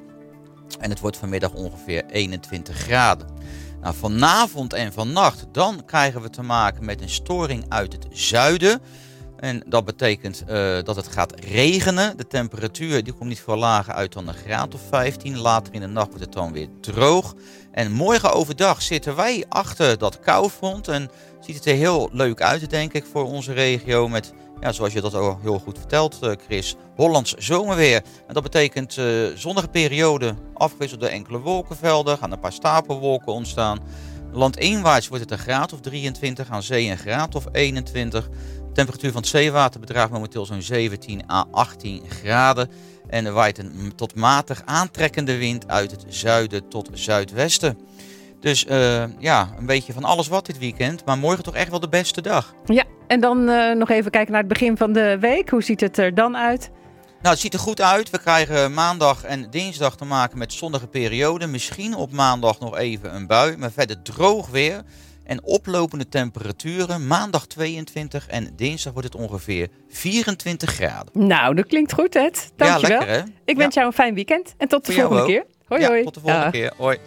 Speaker 10: En het wordt vanmiddag ongeveer 21 graden. Nou, vanavond en vannacht dan krijgen we te maken met een storing uit het zuiden. En dat betekent eh, dat het gaat regenen. De temperatuur die komt niet veel lager uit dan een graad of 15. Later in de nacht wordt het dan weer droog. En morgen overdag zitten wij achter dat koufront. En ziet het er heel leuk uit, denk ik, voor onze regio. Met, ja, zoals je dat al heel goed vertelt, eh, Chris, Hollands zomerweer. En dat betekent eh, zonnige periode, afgewisseld door enkele wolkenvelden. Gaan een paar stapelwolken ontstaan. Landinwaarts wordt het een graad of 23, aan zee een graad of 21. De temperatuur van het zeewater bedraagt momenteel zo'n 17 à 18 graden. En er waait een tot matig aantrekkende wind uit het zuiden tot zuidwesten. Dus eh, ja, een beetje van alles wat dit weekend. Maar morgen toch echt wel de beste dag.
Speaker 2: Ja, en dan eh, nog even kijken naar het begin van de week. Hoe ziet het er dan uit?
Speaker 10: Nou, het ziet er goed uit. We krijgen maandag en dinsdag te maken met zonnige perioden. Misschien op maandag nog even een bui, maar verder droog weer. En oplopende temperaturen. Maandag 22 en dinsdag wordt het ongeveer 24 graden.
Speaker 2: Nou, dat klinkt goed, Ed. Dankjewel.
Speaker 10: lekker, hè?
Speaker 2: Ik wens jou een fijn weekend en tot de
Speaker 10: Voor
Speaker 2: volgende keer. Hoi,
Speaker 10: ja,
Speaker 2: hoi.
Speaker 10: tot de volgende
Speaker 2: Dag.
Speaker 10: keer. Hoi.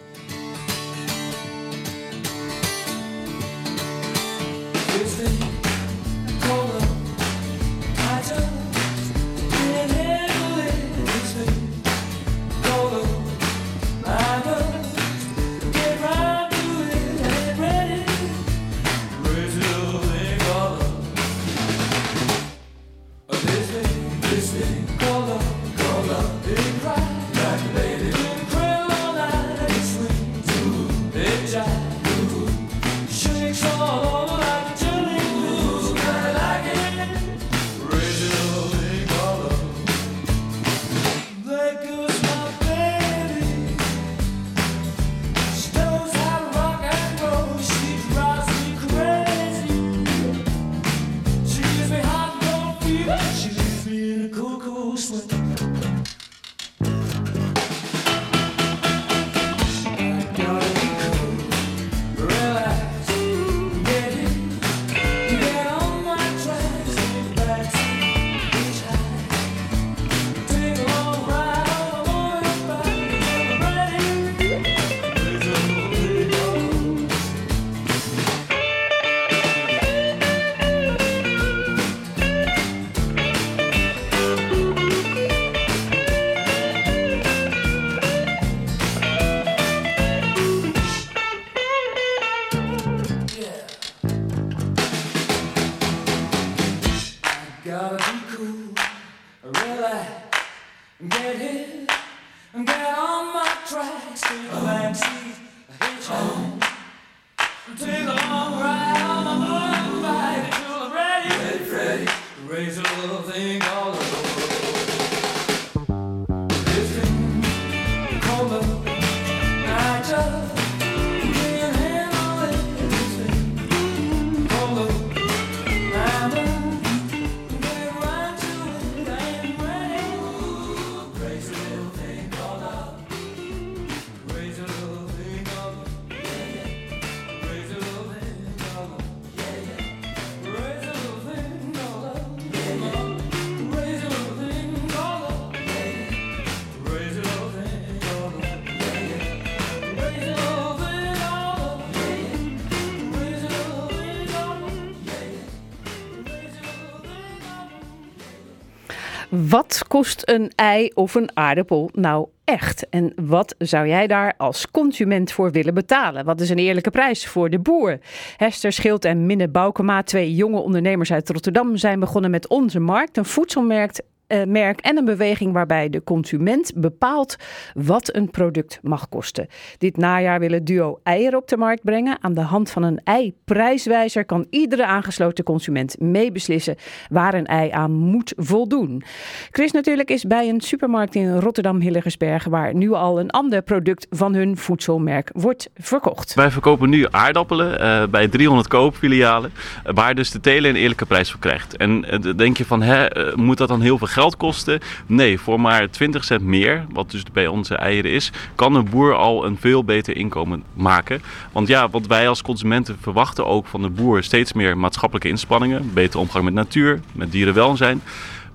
Speaker 2: Wat kost een ei of een aardappel nou echt? En wat zou jij daar als consument voor willen betalen? Wat is een eerlijke prijs voor de boer? Hester Schild en Minne Boukema, twee jonge ondernemers uit Rotterdam, zijn begonnen met Onze Markt, een voedselmerk eh, merk en een beweging waarbij de consument bepaalt wat een product mag kosten. Dit najaar wil het duo eieren op de markt brengen. Aan de hand van een ei-prijswijzer kan iedere aangesloten consument meebeslissen waar een ei aan moet voldoen. Chris natuurlijk is bij een supermarkt in Rotterdam-Hillegersberg waar nu al een ander product van hun voedselmerk wordt verkocht.
Speaker 11: Wij verkopen nu aardappelen eh, bij 300 koopfilialen, eh, waar dus de teler een eerlijke prijs voor krijgt. En dan denk je van, hè, moet dat dan heel veel geld kosten? Nee, voor maar 20 cent meer, wat dus bij onze eieren is, kan een boer al een veel beter inkomen maken. Want ja, wat wij als consumenten verwachten ook van de boer, steeds meer maatschappelijke inspanningen, betere omgang met natuur, met dierenwelzijn.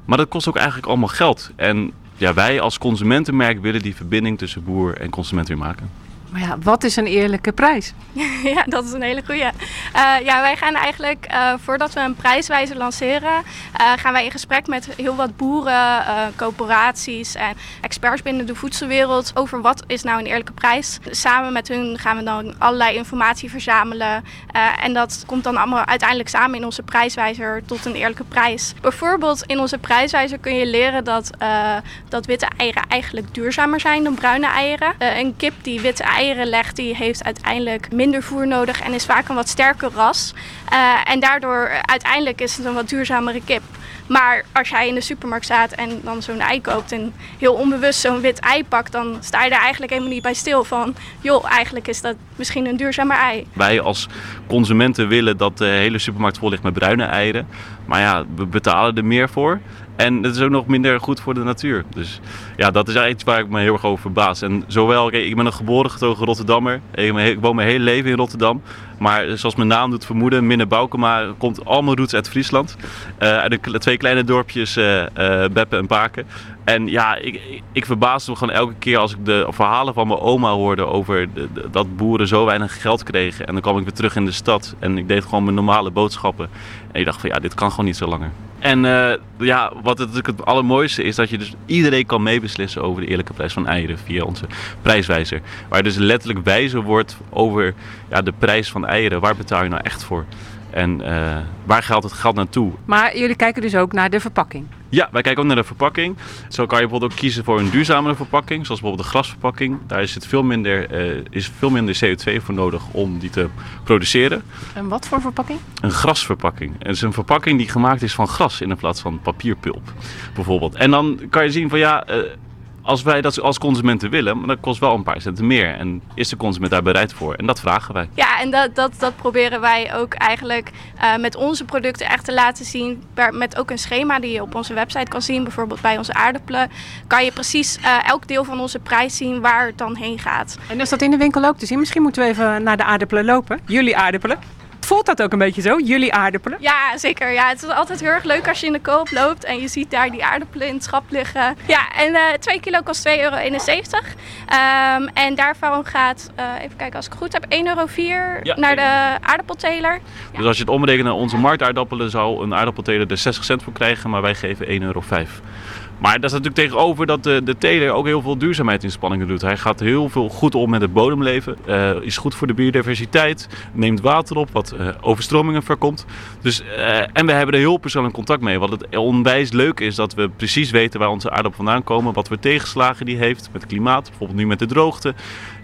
Speaker 11: Maar dat kost ook eigenlijk allemaal geld. En ja, wij als consumentenmerk willen die verbinding tussen boer en consument weer maken.
Speaker 5: Maar ja, wat is een eerlijke prijs? <laughs>
Speaker 12: ja, dat is een hele goeie. Eh, ja, wij gaan eigenlijk, eh, voordat we een prijswijzer lanceren, eh, gaan wij in gesprek met heel wat boeren, coöperaties en experts binnen de voedselwereld over wat is nou een eerlijke prijs. Samen met hun gaan we dan allerlei informatie verzamelen en dat komt dan allemaal uiteindelijk samen in onze prijswijzer tot een eerlijke prijs. Bijvoorbeeld in onze prijswijzer kun je leren dat, dat witte eieren eigenlijk duurzamer zijn dan bruine eieren. Een kip die witte eieren legt, die heeft uiteindelijk minder voer nodig en is vaak een wat sterker ras. Eh, en daardoor uiteindelijk is het een wat duurzamere kip. Maar als jij in de supermarkt staat en dan zo'n ei koopt en heel onbewust zo'n wit ei pakt, dan sta je daar eigenlijk helemaal niet bij stil van, joh, eigenlijk is dat misschien een duurzamer ei.
Speaker 11: Wij als consumenten willen dat de hele supermarkt vol ligt met bruine eieren. Maar ja, we betalen er meer voor. En het is ook nog minder goed voor de natuur. Dus ja, dat is eigenlijk iets waar ik me heel erg over verbaas. En zowel, ik ben een geboren getogen Rotterdammer. Ik woon mijn hele leven in Rotterdam. Maar zoals mijn naam doet vermoeden, Minne Boukema komt allemaal roots uit Friesland. Eh, uit de twee kleine dorpjes, eh eh, Beppen en Paken. En ja, ik, ik, verbaasde me gewoon elke keer als ik de verhalen van mijn oma hoorde over dat boeren zo weinig geld kregen. En dan kwam ik weer terug in de stad en ik deed gewoon mijn normale boodschappen. En ik dacht van ja, dit kan gewoon niet zo langer. En eh, ja, wat het, het allermooiste is dat je dus iedereen kan meebeslissen over de eerlijke prijs van eieren via onze prijswijzer. Waar dus letterlijk wijzer wordt over ja, de prijs van eieren. Waar betaal je nou echt voor? En eh, waar gaat het geld naartoe?
Speaker 5: Maar jullie kijken dus ook naar de verpakking.
Speaker 11: Ja, wij kijken ook naar de verpakking. Zo kan je bijvoorbeeld ook kiezen voor een duurzamere verpakking, zoals bijvoorbeeld de glasverpakking. Daar is, het veel minder, eh, is veel minder CO2 voor nodig om die te produceren.
Speaker 5: En wat voor verpakking?
Speaker 11: Een grasverpakking. Het is een verpakking die gemaakt is van gras in plaats van papierpulp, bijvoorbeeld. En dan kan je zien van ja, eh, als wij dat als consumenten willen, maar dat kost wel een paar centen meer. En is de consument daar bereid voor? En dat vragen wij.
Speaker 12: Ja, en dat, dat, dat proberen wij ook eigenlijk eh, met onze producten echt te laten zien. Per- Met ook een schema die je op onze website kan zien. Bijvoorbeeld bij onze aardappelen. Kan je precies eh, elk deel van onze prijs zien waar het dan heen gaat.
Speaker 5: En is dat in de winkel ook te zien? Misschien moeten we even naar de aardappelen lopen. Jullie aardappelen. Voelt dat ook een beetje zo? Jullie aardappelen?
Speaker 12: Ja, zeker. Ja, het is altijd heel erg leuk als je in de koop loopt en je ziet daar die aardappelen in het schap liggen. Ja, en eh 2 kilo kost 2,71 euro. Ehm, en daarvan gaat, eh, even kijken als ik het goed heb, 1,04 euro
Speaker 11: Ja,
Speaker 12: naar de aardappelteler.
Speaker 11: Dus als je het omrekent naar onze marktaardappelen, zou een aardappelteler er 60 cent voor krijgen, maar wij geven 1,05 euro. Maar daar staat natuurlijk tegenover dat de, de teler ook heel veel duurzaamheidsinspanningen doet. Hij gaat heel veel goed om met het bodemleven, eh, is goed voor de biodiversiteit, neemt water op, wat eh, overstromingen voorkomt. Dus, eh, en we hebben er heel persoonlijk contact mee. Wat het onwijs leuk is dat we precies weten waar onze aardappel vandaan komen, wat voor tegenslagen die heeft met het klimaat, bijvoorbeeld nu met de droogte.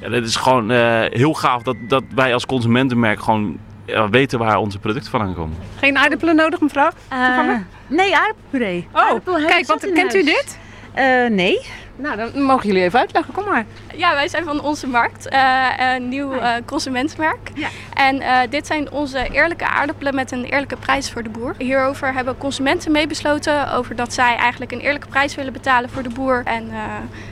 Speaker 11: Ja, dat is gewoon heel gaaf dat, dat wij als consumentenmerk gewoon ja, weten waar onze producten vandaan komen.
Speaker 5: Geen aardappelen nodig, mevrouw? Toevallig?
Speaker 13: nee, aardappelpuree.
Speaker 5: Oh, kijk, want kent u dit?
Speaker 13: nee.
Speaker 5: Nou, dan mogen jullie even uitleggen. Kom maar.
Speaker 12: Ja, wij zijn van Onze Markt, eh, een nieuw eh, consumentenmerk. En eh, dit zijn onze eerlijke aardappelen met een eerlijke prijs voor de boer. Hierover hebben consumenten meebesloten over dat zij eigenlijk een eerlijke prijs willen betalen voor de boer. En eh,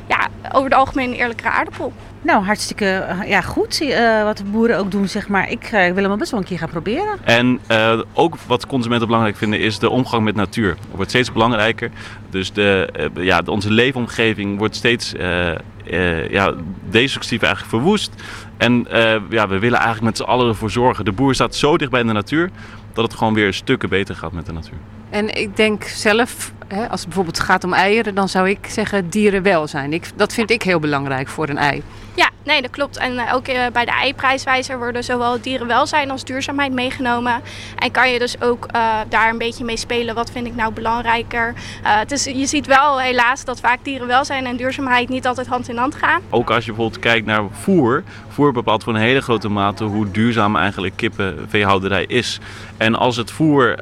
Speaker 12: ja, over het algemeen een eerlijkere aardappel.
Speaker 13: Nou, hartstikke eh, ja, goed eh, wat de boeren ook doen, zeg maar. Ik eh, wil hem wel best wel een keer gaan proberen.
Speaker 11: En eh, ook wat consumenten belangrijk vinden is de omgang met natuur. Dat wordt steeds belangrijker. Dus de, ja, de- onze leefomgeving wordt steeds eh, eh, ja, destructief eigenlijk verwoest. En eh, ja, we willen eigenlijk met z'n allen ervoor zorgen. De boer staat zo dicht bij de natuur dat het gewoon weer stukken beter gaat met de natuur.
Speaker 5: En ik denk zelf, hè, als het bijvoorbeeld gaat om eieren, dan zou ik zeggen dierenwelzijn. Ik, dat vind ik heel belangrijk voor een ei.
Speaker 12: Ja, nee, dat klopt. En eh, ook eh, bij de eiprijswijzer worden zowel dierenwelzijn als duurzaamheid meegenomen. En kan je dus ook eh, daar een beetje mee spelen. Wat vind ik nou belangrijker? Het is, je ziet wel helaas dat vaak dierenwelzijn en duurzaamheid niet altijd hand in hand gaan.
Speaker 11: Ook als je bijvoorbeeld kijkt naar voer. Voer bepaalt voor een hele grote mate hoe duurzaam eigenlijk kippenveehouderij is. En als het voer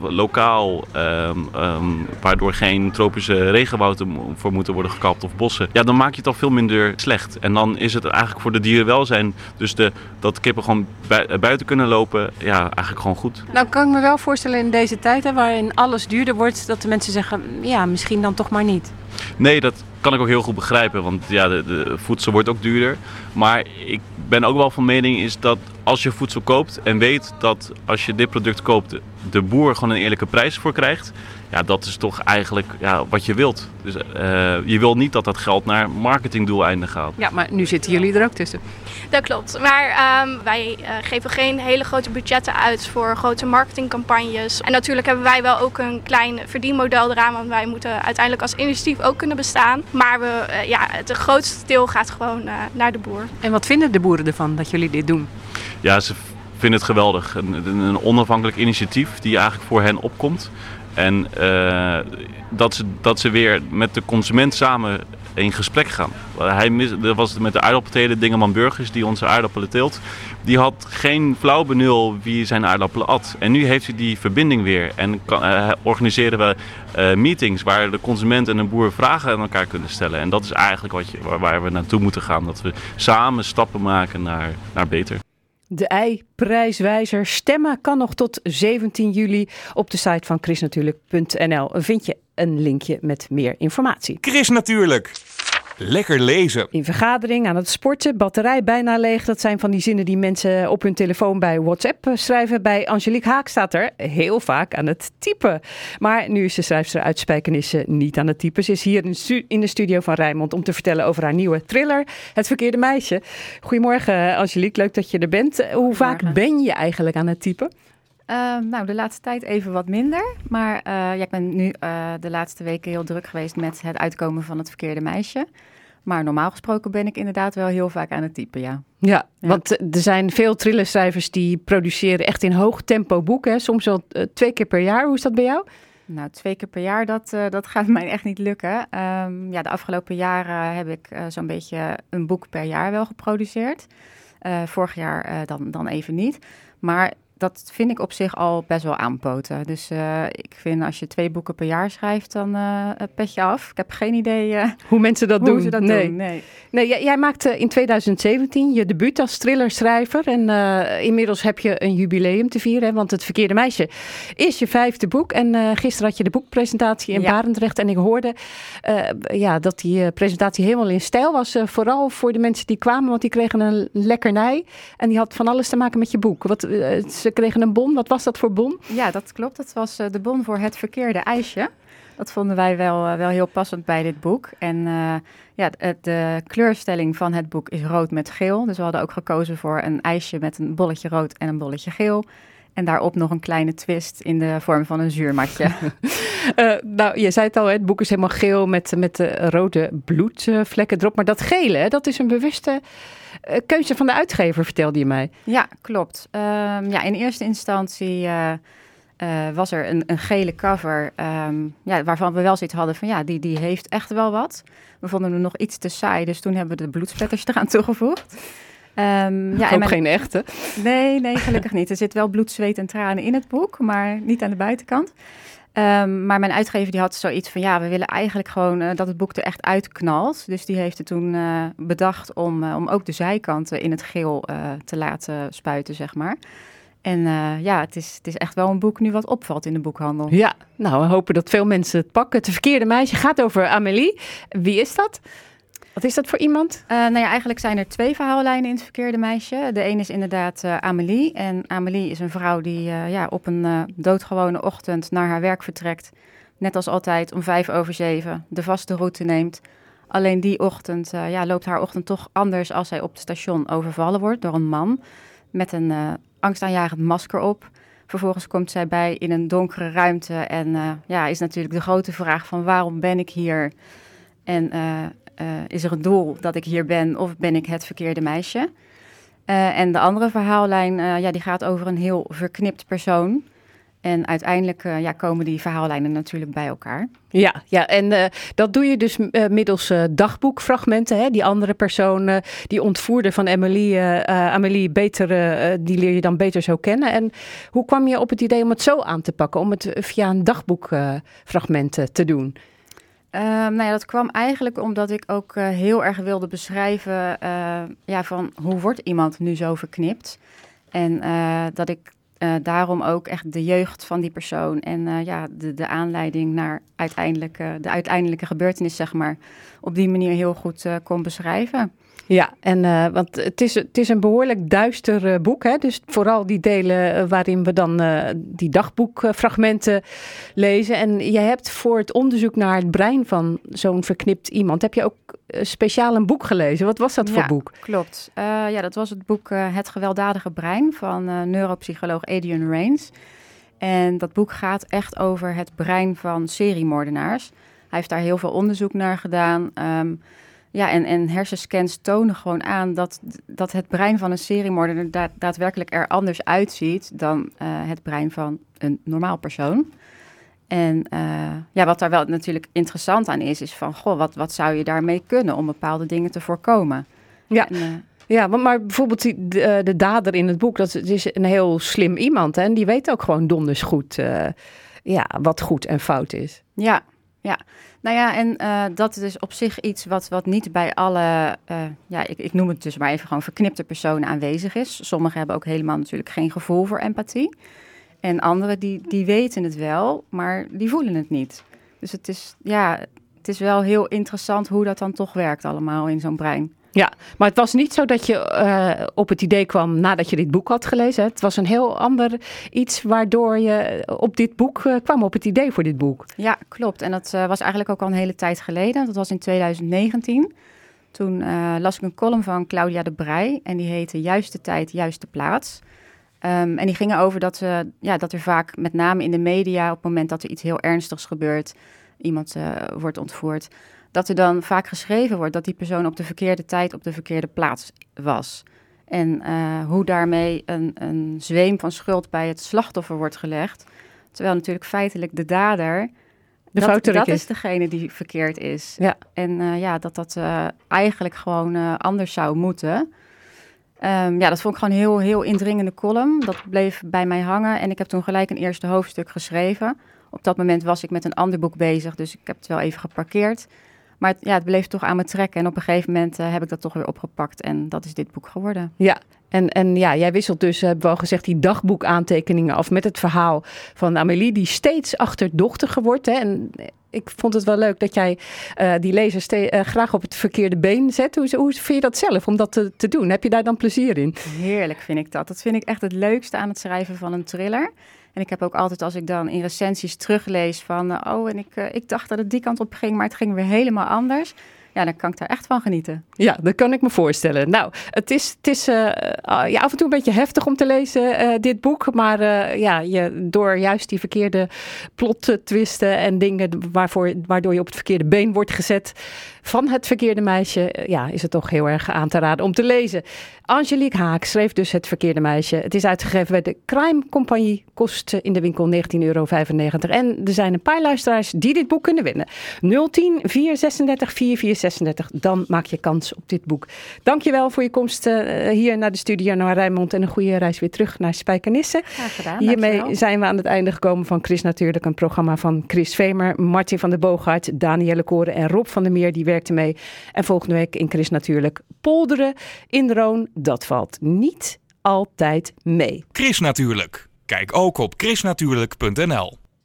Speaker 11: lokaal, ehm, ehm, waardoor geen tropische regenwouden voor moeten worden gekapt of bossen, ja, dan maak je het al veel minder slecht. En dan is het eigenlijk voor de dierenwelzijn, dus de, dat kippen gewoon bui- buiten kunnen lopen, ja, eigenlijk gewoon goed.
Speaker 5: Nou kan ik me wel voorstellen in deze tijd hè, waarin alles duurder wordt, dat de mensen zeggen, ja, misschien dan toch maar niet.
Speaker 11: Nee, dat kan ik ook heel goed begrijpen, want ja, de, de voedsel wordt ook duurder. Maar ik ben ook wel van mening is dat als je voedsel koopt en weet dat als je dit product koopt, de, boer gewoon een eerlijke prijs voor krijgt. Ja, dat is toch eigenlijk ja, wat je wilt. Dus eh, je wil niet dat dat geld naar marketingdoeleinden gaat.
Speaker 5: Ja, maar nu zitten jullie er ook tussen.
Speaker 12: Dat klopt. Maar ehm, wij eh, geven geen hele grote budgetten uit voor grote marketingcampagnes. En natuurlijk hebben wij wel ook een klein verdienmodel eraan. Want wij moeten uiteindelijk als initiatief ook kunnen bestaan. Maar we, eh, ja, het grootste deel gaat gewoon eh, naar de boer.
Speaker 5: En wat vinden de boeren ervan dat jullie dit doen?
Speaker 11: Ja, ze v- vinden het geweldig. Een, een- een onafhankelijk initiatief die eigenlijk voor hen opkomt. En eh, dat, ze, dat ze weer met de consument samen in gesprek gaan. Hij mis, dat was met de aardappelteler Dingeman Burgers, die onze aardappelen teelt. Die had geen flauw benul wie zijn aardappelen at. En nu heeft hij die verbinding weer. En eh, organiseren we eh, meetings waar de consument en de boer vragen aan elkaar kunnen stellen. En dat is eigenlijk wat je, waar, waar we naartoe moeten gaan. Dat we samen stappen maken naar, naar beter.
Speaker 2: De ei-prijswijzer stemmen kan nog tot 17 juli. Op de site van chrisnatuurlijk.nl vind je een linkje met meer informatie.
Speaker 3: Chris natuurlijk. Lekker lezen.
Speaker 2: In vergadering, aan het sporten, batterij bijna leeg. Dat zijn van die zinnen die mensen op hun telefoon bij WhatsApp eh, schrijven. Bij Angelique Haak staat er heel vaak aan het typen. Maar nu is de schrijfster uit Spijkenissen niet aan het typen. Ze is hier in, stu- in de studio van Rijnmond om te vertellen over haar nieuwe thriller, Het Verkeerde Meisje. Goedemorgen Angelique, leuk dat je er bent. Hoe vaak ben je eigenlijk aan het typen?
Speaker 14: Eh, nou, de laatste tijd even wat minder. Maar eh, ja, ik ben nu eh, de laatste weken heel druk geweest met het uitkomen van het verkeerde meisje. Maar normaal gesproken ben ik inderdaad wel heel vaak aan het typen, ja.
Speaker 2: Ja, want eh, er zijn veel thrillerschrijvers die produceren echt in hoog tempo boeken. hè. Soms wel twee keer per jaar. Hoe is dat bij jou?
Speaker 14: Nou, twee keer per jaar, dat, dat gaat <laughs> mij echt niet lukken. Ehm, ja, de afgelopen jaren heb ik zo'n beetje een boek per jaar wel geproduceerd. Vorig jaar dan, dan even niet. Maar dat vind ik op zich al best wel aanpoten. Dus eh, ik vind als je twee boeken per jaar schrijft, dan eh pet je af. Ik heb geen idee eh,
Speaker 2: Hoe mensen dat
Speaker 14: hoe
Speaker 2: doen.
Speaker 14: ze dat
Speaker 2: nee.
Speaker 14: doen. Nee.
Speaker 2: Nee, jij, jij maakte in 2017 je debuut als thrillerschrijver. En inmiddels heb je een jubileum te vieren. hè, Want Het Verkeerde Meisje is je vijfde boek. En gisteren had je de boekpresentatie in
Speaker 14: Ja.
Speaker 2: Barendrecht. En ik hoorde ja, dat die presentatie helemaal in stijl was. vooral voor de mensen die kwamen, want die kregen een lekkernij. En die had van alles te maken met je boek. Wat, eh, ze kregen een bon. Wat was dat voor bon?
Speaker 14: Ja, dat klopt. Dat was eh, de bon voor het verkeerde ijsje. Dat vonden wij wel, eh, wel heel passend bij dit boek. En eh, ja, de, de kleurstelling van het boek is rood met geel. Dus we hadden ook gekozen voor een ijsje met een bolletje rood en een bolletje geel. En daarop nog een kleine twist in de vorm van een zuurmatje. <laughs> <laughs>
Speaker 2: Nou, je zei het al, het boek is helemaal geel met, met de rode bloedvlekken erop. Maar dat gele, dat is een bewuste keuze van de uitgever, vertelde je mij.
Speaker 14: Ja, klopt. Ehm, ja, in eerste instantie eh, eh, was er een, een gele cover ehm, ja, waarvan we wel zoiets hadden van ja, die, die heeft echt wel wat. We vonden hem nog iets te saai, dus toen hebben we de bloedspetters <laughs> eraan toegevoegd. En
Speaker 2: hoop
Speaker 14: mijn-
Speaker 2: geen echte.
Speaker 14: Nee, nee, gelukkig niet. Er zit wel bloed, zweet en tranen in het boek, maar niet aan de buitenkant. Ehm, maar mijn uitgever die had zoiets van, ja, we willen eigenlijk gewoon eh, dat het boek er echt uitknalt. Dus die heeft het toen eh, bedacht om, eh, om ook de zijkanten in het geel te laten spuiten, zeg maar. En ja, het is, het is echt wel een boek nu wat opvalt in de boekhandel.
Speaker 2: Ja, nou, we hopen dat veel mensen het pakken. Het verkeerde meisje gaat over Amélie. Wie is dat? Wat is dat voor iemand?
Speaker 14: Eh, nou ja, eigenlijk zijn er twee verhaallijnen in het verkeerde meisje. De een is inderdaad eh, Amélie. En Amélie is een vrouw die eh, ja, op een doodgewone ochtend naar haar werk vertrekt. Net als altijd om vijf over zeven de vaste route neemt. Alleen die ochtend ja, loopt haar ochtend toch anders als zij op het station overvallen wordt door een man met een angstaanjagend masker op. Vervolgens komt zij bij in een donkere ruimte en ja, is natuurlijk de grote vraag van waarom ben ik hier? En is er een doel dat ik hier ben of ben ik het verkeerde meisje? Eh, en de andere verhaallijn, eh, ja, die gaat over een heel verknipt persoon. En uiteindelijk eh, ja, komen die verhaallijnen natuurlijk bij elkaar.
Speaker 2: Ja, ja en eh, dat doe je dus eh, middels eh, dagboekfragmenten. Hè? Die andere persoon, eh, die ontvoerde van Emily, eh, eh, Amélie, beter, eh, die leer je dan beter zo kennen. En hoe kwam je op het idee om het zo aan te pakken? Om het via een dagboekfragment eh, te doen?
Speaker 14: Ehm, nou ja, dat kwam eigenlijk omdat ik ook eh, heel erg wilde beschrijven eh, ja, van hoe wordt iemand nu zo verknipt. En eh, dat ik daarom ook echt de jeugd van die persoon en ja, de, de aanleiding naar uiteindelijk, de uiteindelijke gebeurtenis, zeg maar, op die manier heel goed kon beschrijven.
Speaker 2: Ja, en eh, want het is, het is een behoorlijk duister eh, boek. Hè? Dus vooral die delen eh, waarin we dan die dagboekfragmenten lezen. En jij hebt voor het onderzoek naar het brein van zo'n verknipt iemand, heb je ook speciaal een boek gelezen. Wat was dat voor boek?
Speaker 14: Klopt. Ja, dat was het boek Het gewelddadige brein van neuropsycholoog Adrian Rains. En dat boek gaat echt over het brein van seriemoordenaars. Hij heeft daar heel veel onderzoek naar gedaan. Ehm, ja, en, en hersenscans tonen gewoon aan dat, dat het brein van een seriemoordenaar da- daadwerkelijk er anders uitziet dan eh, het brein van een normaal persoon. En eh, ja, wat daar wel natuurlijk interessant aan is, is van, goh, wat, wat zou je daarmee kunnen om bepaalde dingen te voorkomen?
Speaker 2: Ja.
Speaker 14: En, eh,
Speaker 2: Ja, maar bijvoorbeeld die, de, de dader in het boek, dat is, een heel slim iemand. Hè? En die weet ook gewoon donders goed ja, wat goed en fout is.
Speaker 14: Ja, ja. Nou ja, en eh, dat is dus op zich iets wat, wat niet bij alle, eh, ja, ik, ik noem het dus maar even gewoon verknipte personen aanwezig is. Sommigen hebben ook helemaal natuurlijk geen gevoel voor empathie. En anderen die, die weten het wel, maar die voelen het niet. Dus het is, ja, het is wel heel interessant hoe dat dan toch werkt allemaal in zo'n brein.
Speaker 2: Ja, maar het was niet zo dat je eh, op het idee kwam nadat je dit boek had gelezen. Het was een heel ander iets waardoor je op dit boek eh, kwam, op het idee voor dit boek.
Speaker 14: Ja, klopt. En dat eh, was eigenlijk ook al een hele tijd geleden. Dat was in 2019. Toen las ik een column van Claudia de Brij en die heette Juiste tijd, juiste plaats. Ehm, en die gingen over dat, ja, dat er vaak, met name in de media, op het moment dat er iets heel ernstigs gebeurt, iemand wordt ontvoerd, dat er dan vaak geschreven wordt dat die persoon op de verkeerde tijd op de verkeerde plaats was. En eh, hoe daarmee een, een zweem van schuld bij het slachtoffer wordt gelegd. Terwijl natuurlijk feitelijk de dader
Speaker 2: De
Speaker 14: dat, dat
Speaker 2: is.
Speaker 14: is degene die verkeerd is.
Speaker 2: Ja.
Speaker 14: En eh, ja, dat dat eh, eigenlijk gewoon anders zou moeten. Ehm, ja, dat vond ik gewoon een heel, heel indringende column. Dat bleef bij mij hangen en ik heb toen gelijk een eerste hoofdstuk geschreven. Op dat moment was ik met een ander boek bezig, dus ik heb het wel even geparkeerd. Maar het, ja, het bleef toch aan me trekken en op een gegeven moment eh, heb ik dat toch weer opgepakt en dat is dit boek geworden.
Speaker 2: Ja, en, en ja, jij wisselt dus, hebben we al gezegd, die dagboekaantekeningen af met het verhaal van Amélie, die steeds achterdochtiger wordt. Hè? En ik vond het wel leuk dat jij eh, die lezer eh, graag op het verkeerde been zet. Hoe, hoe vind je dat zelf om dat te, te doen? Heb je daar dan plezier in?
Speaker 14: Heerlijk vind ik dat. Dat vind ik echt het leukste aan het schrijven van een thriller. En ik heb ook altijd als ik dan in recensies teruglees van... eh, oh, en ik, eh, ik dacht dat het die kant op ging, maar het ging weer helemaal anders. Ja, dan kan ik daar echt van genieten.
Speaker 2: Ja, dat kan ik me voorstellen. Nou, het is, het is eh, ja, af en toe een beetje heftig om te lezen, dit boek. Maar ja, je, door juist die verkeerde plot twisten en dingen waarvoor, waardoor je op het verkeerde been wordt gezet, van Het Verkeerde Meisje, eh, ja, is het toch heel erg aan te raden om te lezen. Angelique Haak schreef dus Het Verkeerde Meisje. Het is uitgegeven bij de Crime Compagnie, kost in de winkel 19,95 euro. En er zijn een paar luisteraars die dit boek kunnen winnen. 010 436 4436, dan maak je kans op dit boek. Dankjewel voor je komst uh, hier naar de studio naar Rijnmond en een goede reis weer terug naar Spijkenisse.
Speaker 14: Graag gedaan,
Speaker 2: Hiermee
Speaker 14: dankjewel.
Speaker 2: zijn we aan het einde gekomen van Chris Natuurlijk, een programma van Chris Vemer, Martin van der Boogaard, Danielle Koren en Rob van der Meer, die werkten mee. En volgende week in Chris Natuurlijk polderen in Roon, dat valt niet altijd mee.
Speaker 8: Chris Natuurlijk. Kijk ook op chrisnatuurlijk.nl